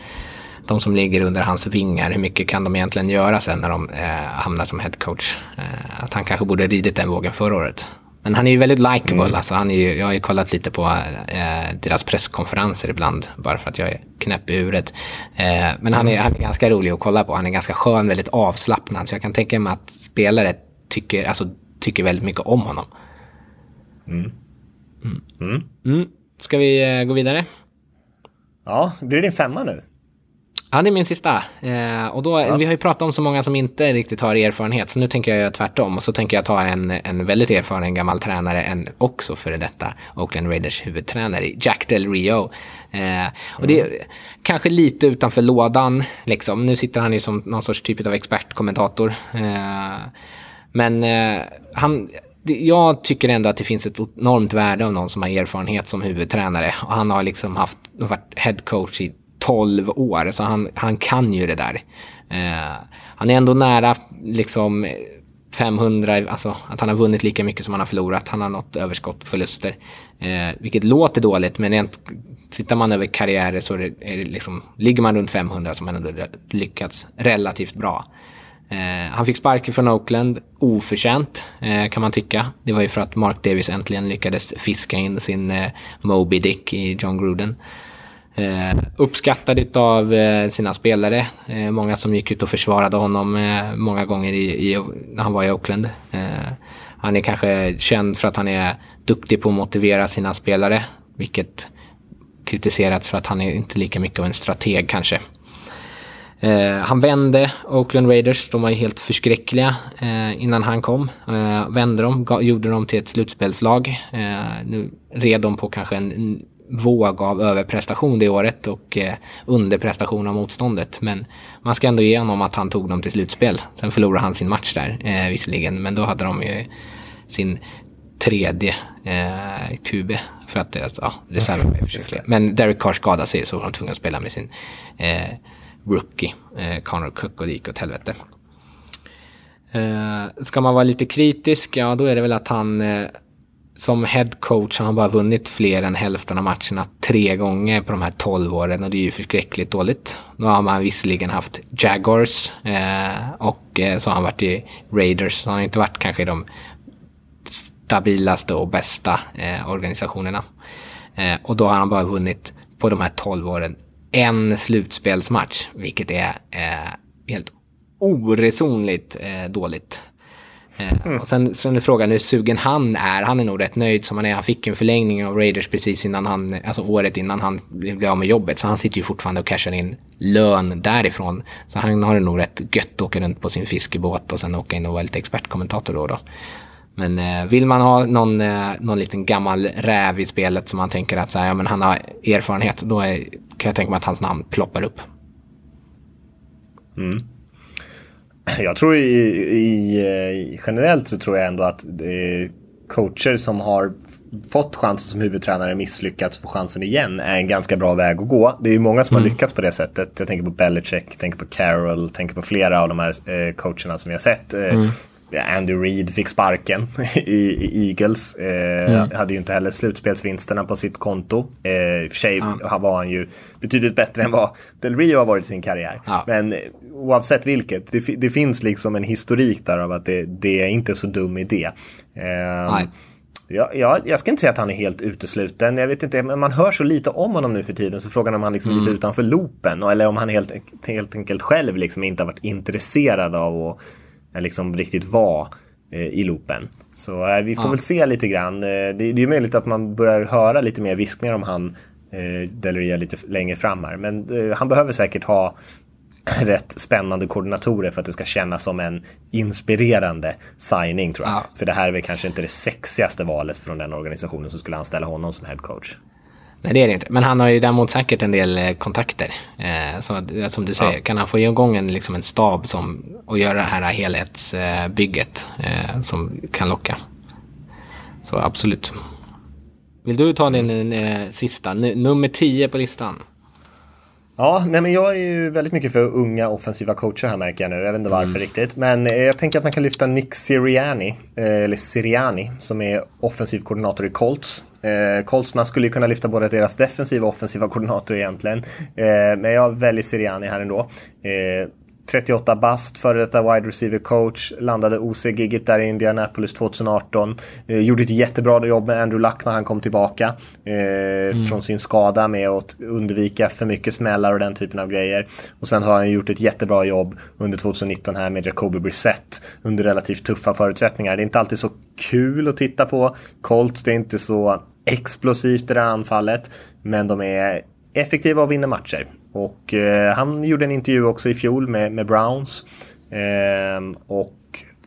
de som ligger under hans vingar, hur mycket kan de egentligen göra sen när de eh, hamnar som headcoach? Eh, att han kanske borde ridit den vågen förra året. Men han är ju väldigt likeable. Mm. Alltså han är ju, jag har ju kollat lite på eh, deras presskonferenser ibland, bara för att jag är knäpp i huvudet. Eh, men han är, han är ganska rolig att kolla på. Han är ganska skön, väldigt avslappnad. Så jag kan tänka mig att spelare tycker, alltså, tycker väldigt mycket om honom. Mm. Mm. Mm. mm. Ska vi eh, gå vidare?
Ja, det din femma nu?
Ja, det är min sista. Eh, och då, ja. Vi har ju pratat om så många som inte riktigt har erfarenhet, så nu tänker jag göra tvärtom. Och så tänker jag ta en, en väldigt erfaren gammal tränare, en också före detta Oakland Raiders huvudtränare, Jack Del Rio. Eh, och det är mm. kanske lite utanför lådan, liksom. Nu sitter han ju som någon sorts typ av expertkommentator. Eh, men eh, han jag tycker ändå att det finns ett enormt värde av någon som har erfarenhet som huvudtränare. Och han har liksom haft, varit headcoach i 12 år, så han, han kan ju det där. Eh, han är ändå nära liksom 500, alltså att han har vunnit lika mycket som han har förlorat. Han har nått överskott och förluster. Eh, vilket låter dåligt, men rent, tittar man över karriärer så är det, är det liksom, ligger man runt 500 som han ändå lyckats relativt bra. Eh, han fick sparken från Oakland, oförtjänt eh, kan man tycka. Det var ju för att Mark Davis äntligen lyckades fiska in sin eh, Moby Dick i John Gruden. Eh, uppskattad av eh, sina spelare. Eh, många som gick ut och försvarade honom eh, många gånger i, i, när han var i Oakland. Eh, han är kanske känd för att han är duktig på att motivera sina spelare. Vilket kritiserats för att han är inte lika mycket av en strateg kanske. Eh, han vände Oakland Raiders, de var ju helt förskräckliga eh, innan han kom. Eh, vände dem, gjorde dem till ett slutspelslag. Eh, nu red de på kanske en våg av överprestation det året och eh, underprestation av motståndet. Men man ska ändå ge honom att han tog dem till slutspel. Sen förlorade han sin match där eh, visserligen, men då hade de ju sin tredje eh, QB för att deras ja, reserv var försiktiga. Men Derek Carr skadade sig så var de tvungna att spela med sin eh, rookie eh, Connor Cook och det gick åt helvete. Eh, ska man vara lite kritisk, ja då är det väl att han eh, som head coach har han bara vunnit fler än hälften av matcherna tre gånger på de här tolv åren och det är ju förskräckligt dåligt. Nu har man visserligen haft Jaguars eh, och eh, så har han varit i Raiders. Så han har inte varit kanske i de stabilaste och bästa eh, organisationerna. Eh, och då har han bara vunnit på de här tolv åren en slutspelsmatch, vilket är eh, helt oresonligt eh, dåligt. Eh, mm. Och sen, sen är frågan hur sugen han är. Han är nog rätt nöjd som han är. Han fick en förlängning av Raiders precis innan han, alltså året innan han blev av med jobbet. Så han sitter ju fortfarande och cashar in lön därifrån. Så han har det nog rätt gött att åka runt på sin fiskebåt och sen åka in och vara lite expertkommentator då. och då. Men eh, vill man ha någon, eh, någon liten gammal räv i spelet som man tänker att så här, ja, men han har erfarenhet, då är, kan jag tänka mig att hans namn ploppar upp.
Mm. [CLEARS THROAT] Jag tror i, i, generellt så tror jag ändå att coacher som har fått chansen som huvudtränare misslyckats få chansen igen är en ganska bra väg att gå. Det är ju många som mm. har lyckats på det sättet. Jag tänker på Belichick, tänker på Carroll, tänker på flera av de här eh, coacherna som vi har sett. Eh, mm. Andy Reid fick sparken [LAUGHS] i, Eagles. Eh, mm. Hade ju inte heller slutspelsvinsterna på sitt konto. Eh, I och för sig ja. var han ju betydligt bättre än vad Del Rio har varit i sin karriär. Ja. Men oavsett vilket, det, det, finns liksom en historik där av att det, det är inte så dum idé. Eh, Ja, ja, jag ska inte säga att han är helt utesluten. Jag vet inte, men man hör så lite om honom nu för tiden så frågan är om han liksom mm. är lite utanför loopen eller om han helt, helt enkelt själv liksom inte har varit intresserad av att liksom riktigt vara eh, i loopen. Så eh, vi får ja. väl se lite grann. Eh, det, det är möjligt att man börjar höra lite mer viskningar om han eh, Deleria lite längre fram här. Men eh, han behöver säkert ha [LAUGHS] rätt spännande koordinatorer för att det ska kännas som en inspirerande signing tror jag. Ja. För det här är väl kanske inte det sexigaste valet från den organisationen som skulle anställa honom som headcoach.
Nej, det är det inte. Men han har ju däremot säkert en del eh, kontakter. Eh, som, som du säger, ja. kan han få igång en, liksom en stab som, och göra det här helhetsbygget eh, som kan locka. Så absolut. Vill du ta din eh, sista, N nummer 10 på listan?
Ja, nej men jag är ju väldigt mycket för unga offensiva coacher här märker jag nu. Jag vet inte varför mm. riktigt. Men eh, jag tänker att man kan lyfta Nick Siriani, eh, eller Siriani, som är offensiv koordinator i Colts. Eh, Colts, man skulle ju kunna lyfta både deras defensiva och offensiva koordinator egentligen. Eh, men jag väljer Siriani här ändå. Eh, 38 bast, före detta wide receiver coach, landade OC-giget där i Indianapolis 2018. Eh, gjorde ett jättebra jobb med Andrew Luck när han kom tillbaka eh, mm. från sin skada med att undvika för mycket smällar och den typen av grejer. Och sen har han gjort ett jättebra jobb under 2019 här med Jacoby Brissett under relativt tuffa förutsättningar. Det är inte alltid så kul att titta på Colts, det är inte så explosivt det där anfallet, men de är effektiva och vinner matcher. Och eh, han gjorde en intervju också i fjol med, med Browns. Eh, och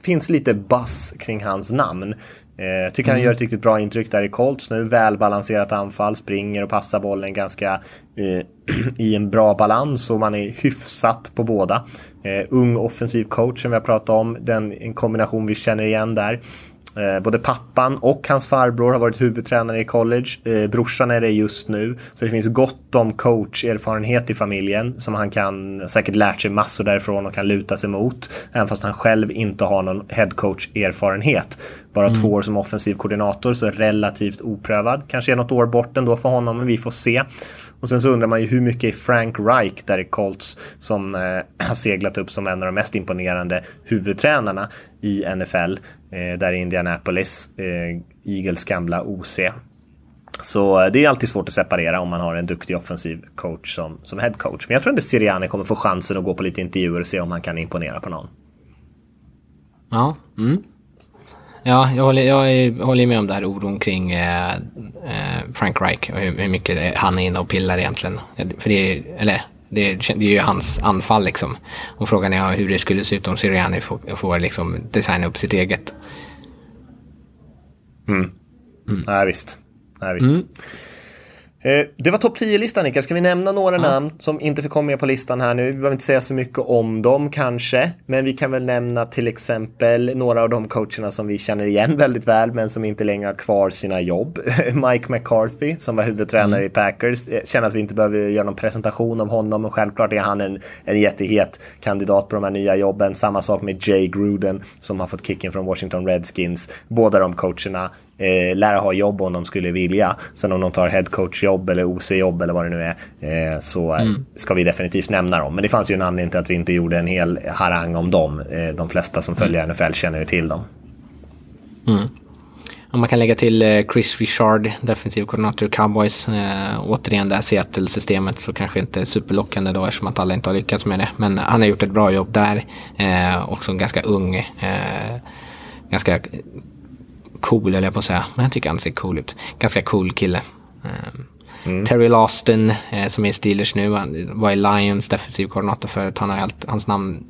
finns lite buzz kring hans namn. Eh, tycker han mm. gör ett riktigt bra intryck där i Colts nu. Välbalanserat anfall, springer och passar bollen ganska eh, [CLEARS THROAT] i en bra balans och man är hyfsat på båda. Eh, ung offensiv coach som vi har pratat om, den, en kombination vi känner igen där. Eh, både pappan och hans farbror har varit huvudtränare i college. Eh, brorsan är det just nu. Så det finns gott om coacherfarenhet i familjen som han kan säkert lärt sig massor därifrån och kan luta sig mot. Även fast han själv inte har någon headcoach-erfarenhet. Bara mm. två år som offensiv koordinator så relativt oprövad. Kanske är något år bort ändå för honom men vi får se. Och sen så undrar man ju hur mycket är Frank Reich där i Colts som eh, [CLEARS THROAT] har seglat upp som en av de mest imponerande huvudtränarna i NFL. Eh, där i Indianapolis, eh, Eagles gamla OC. Så eh, det är alltid svårt att separera om man har en duktig offensiv coach som, som head coach. Men jag tror ändå Siriani kommer få chansen att gå på lite intervjuer och se om han kan imponera på någon.
Ja, mm. Ja, jag håller, jag håller med om det här oron kring eh, eh, Frank Reich och hur, hur, mycket han är inne och pillar egentligen. För det eller, det, är, det är ju hans anfall liksom. Och frågan är hur det skulle se ut om Sirianni får, får liksom designa upp sitt eget.
Mm. Mm. Ja, visst. Ja, visst. Mm. Eh, det var topp 10-listan Niklas. Ska vi nämna några ja. namn som inte fick komma med på listan här nu? Vi behöver inte säga så mycket om dem kanske, men vi kan väl nämna till exempel några av de coacherna som vi känner igen [LAUGHS] väldigt väl, men som inte längre har kvar sina jobb. [LAUGHS] Mike McCarthy som var huvudtränare mm. i Packers. Jag känner att vi inte behöver göra någon presentation av honom, men självklart är han en, en jättehet kandidat på de här nya jobben. Samma sak med Jay Gruden som har fått kicken från Washington Redskins. Båda de coacherna eh, lära ha jobb om de skulle vilja. Sen om de tar headcoach-jobb eller OC-jobb eller vad det nu är eh, så mm. ska vi definitivt nämna dem. Men det fanns ju en anledning till att vi inte gjorde en hel harang om dem. Eh, de flesta som följer mm. NFL känner ju till dem.
Mm. Man kan lägga till eh, Chris Richard, defensiv koordinator Cowboys. Eh, återigen det här Seattle-systemet så kanske inte superlockande då eftersom att alla inte har lyckats med det. Men han har gjort ett bra jobb där. Eh, också ganska ung. Eh, ganska cool, eller jag på att säga. Men jag tycker han ser cool ut. Ganska cool kille. Ehm, mm. Terry Laston, eh, som är Steelers nu, var i Lions defensiv koordinator förut. Han har allt, hans namn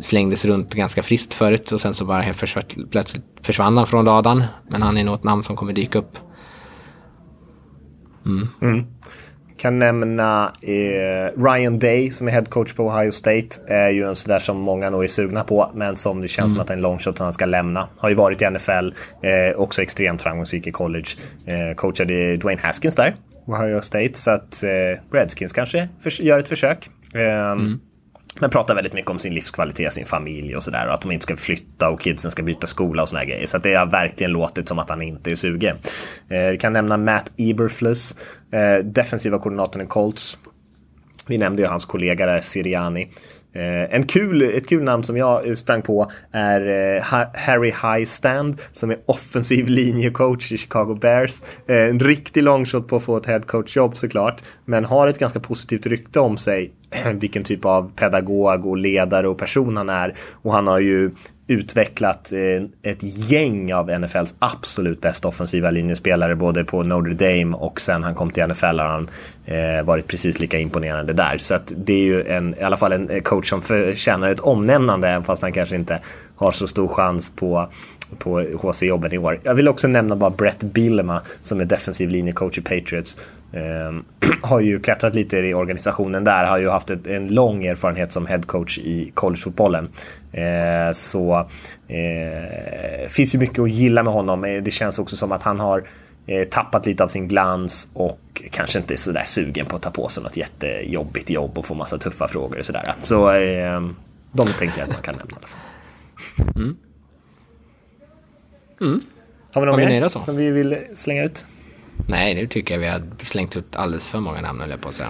slängdes runt ganska friskt förut och sen så bara helt försvart, plötsligt försvann han från radarn. Men han är nog ett namn som kommer dyka upp.
Mm. Mm. Kan nämna eh, Ryan Day som är headcoach på Ohio State. Är ju en sån där som många nog är sugna på, men som det känns mm. som att det är en longshot han ska lämna. Har ju varit i NFL, eh, också extremt framgångsrik i college. Eh, coachade Dwayne Haskins där, Ohio State, så att eh, Redskins kanske gör ett försök. Eh, mm. Men pratar väldigt mycket om sin livskvalitet, sin familj och sådär. Och att de inte ska flytta och kidsen ska byta skola och såna grejer. Så det har verkligen låtit som att han inte är sugen. Eh, vi kan nämna Matt Eberflus, eh, defensiva koordinatorn i Colts. Vi nämnde ju hans kollega där, Siriani. Eh, en kul, ett kul namn som jag eh, sprang på är eh, Harry Highstand som är offensiv linjecoach i Chicago Bears. En riktig longshot på att få ett headcoach-jobb såklart, men har ett ganska positivt rykte om sig [CLEARS THROAT] vilken typ av pedagog och ledare och person han är. Och han har ju utvecklat eh, ett gäng av NFLs absolut bästa offensiva linjespelare både på Notre Dame och sen han kom till NFL har han eh, varit precis lika imponerande där. Så att det är ju en, i alla fall en eh, coach som förtjänar ett omnämnande även fast han kanske inte har så stor chans på på HC-jobben i år. Jag vill också nämna bara Brett Billema som är defensiv linjecoach i Patriots. Eh, [CLEARS THROAT] har ju klättrat lite i organisationen där, har ju haft ett, en lång erfarenhet som headcoach i collegefotbollen. Eh, så eh, finns ju mycket att gilla med honom. Eh, det känns också som att han har eh, tappat lite av sin glans och kanske inte är sådär sugen på att ta på sig något jättejobbigt jobb och få massa tuffa frågor och sådär. Så eh, de tänker jag att man kan nämna i alla fall. Mm. Mm. Har vi något mer som vi vill slänga ut?
Nej, nu tycker jag vi har slängt ut alldeles för många namn, eller på att säga.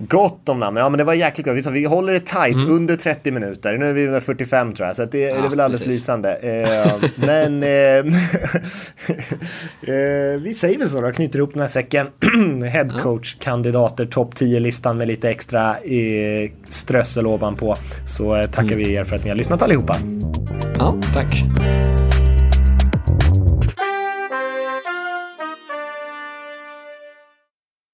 Gott om namn. Ja, men det var jäkligt gott. Vi håller det tight mm. under 30 minuter. Nu är vi under 45 tror jag, så det, ja, det är väl alldeles precis. lysande. Eh, men [LAUGHS] eh, [LAUGHS] eh, vi säger väl så då, knyter ihop den här säcken. [CLEARS THROAT] Headcoach-kandidater, topp 10-listan med lite extra eh, strössel ovanpå. Så eh, tackar mm. vi er för att ni har lyssnat allihopa.
Ja, tack.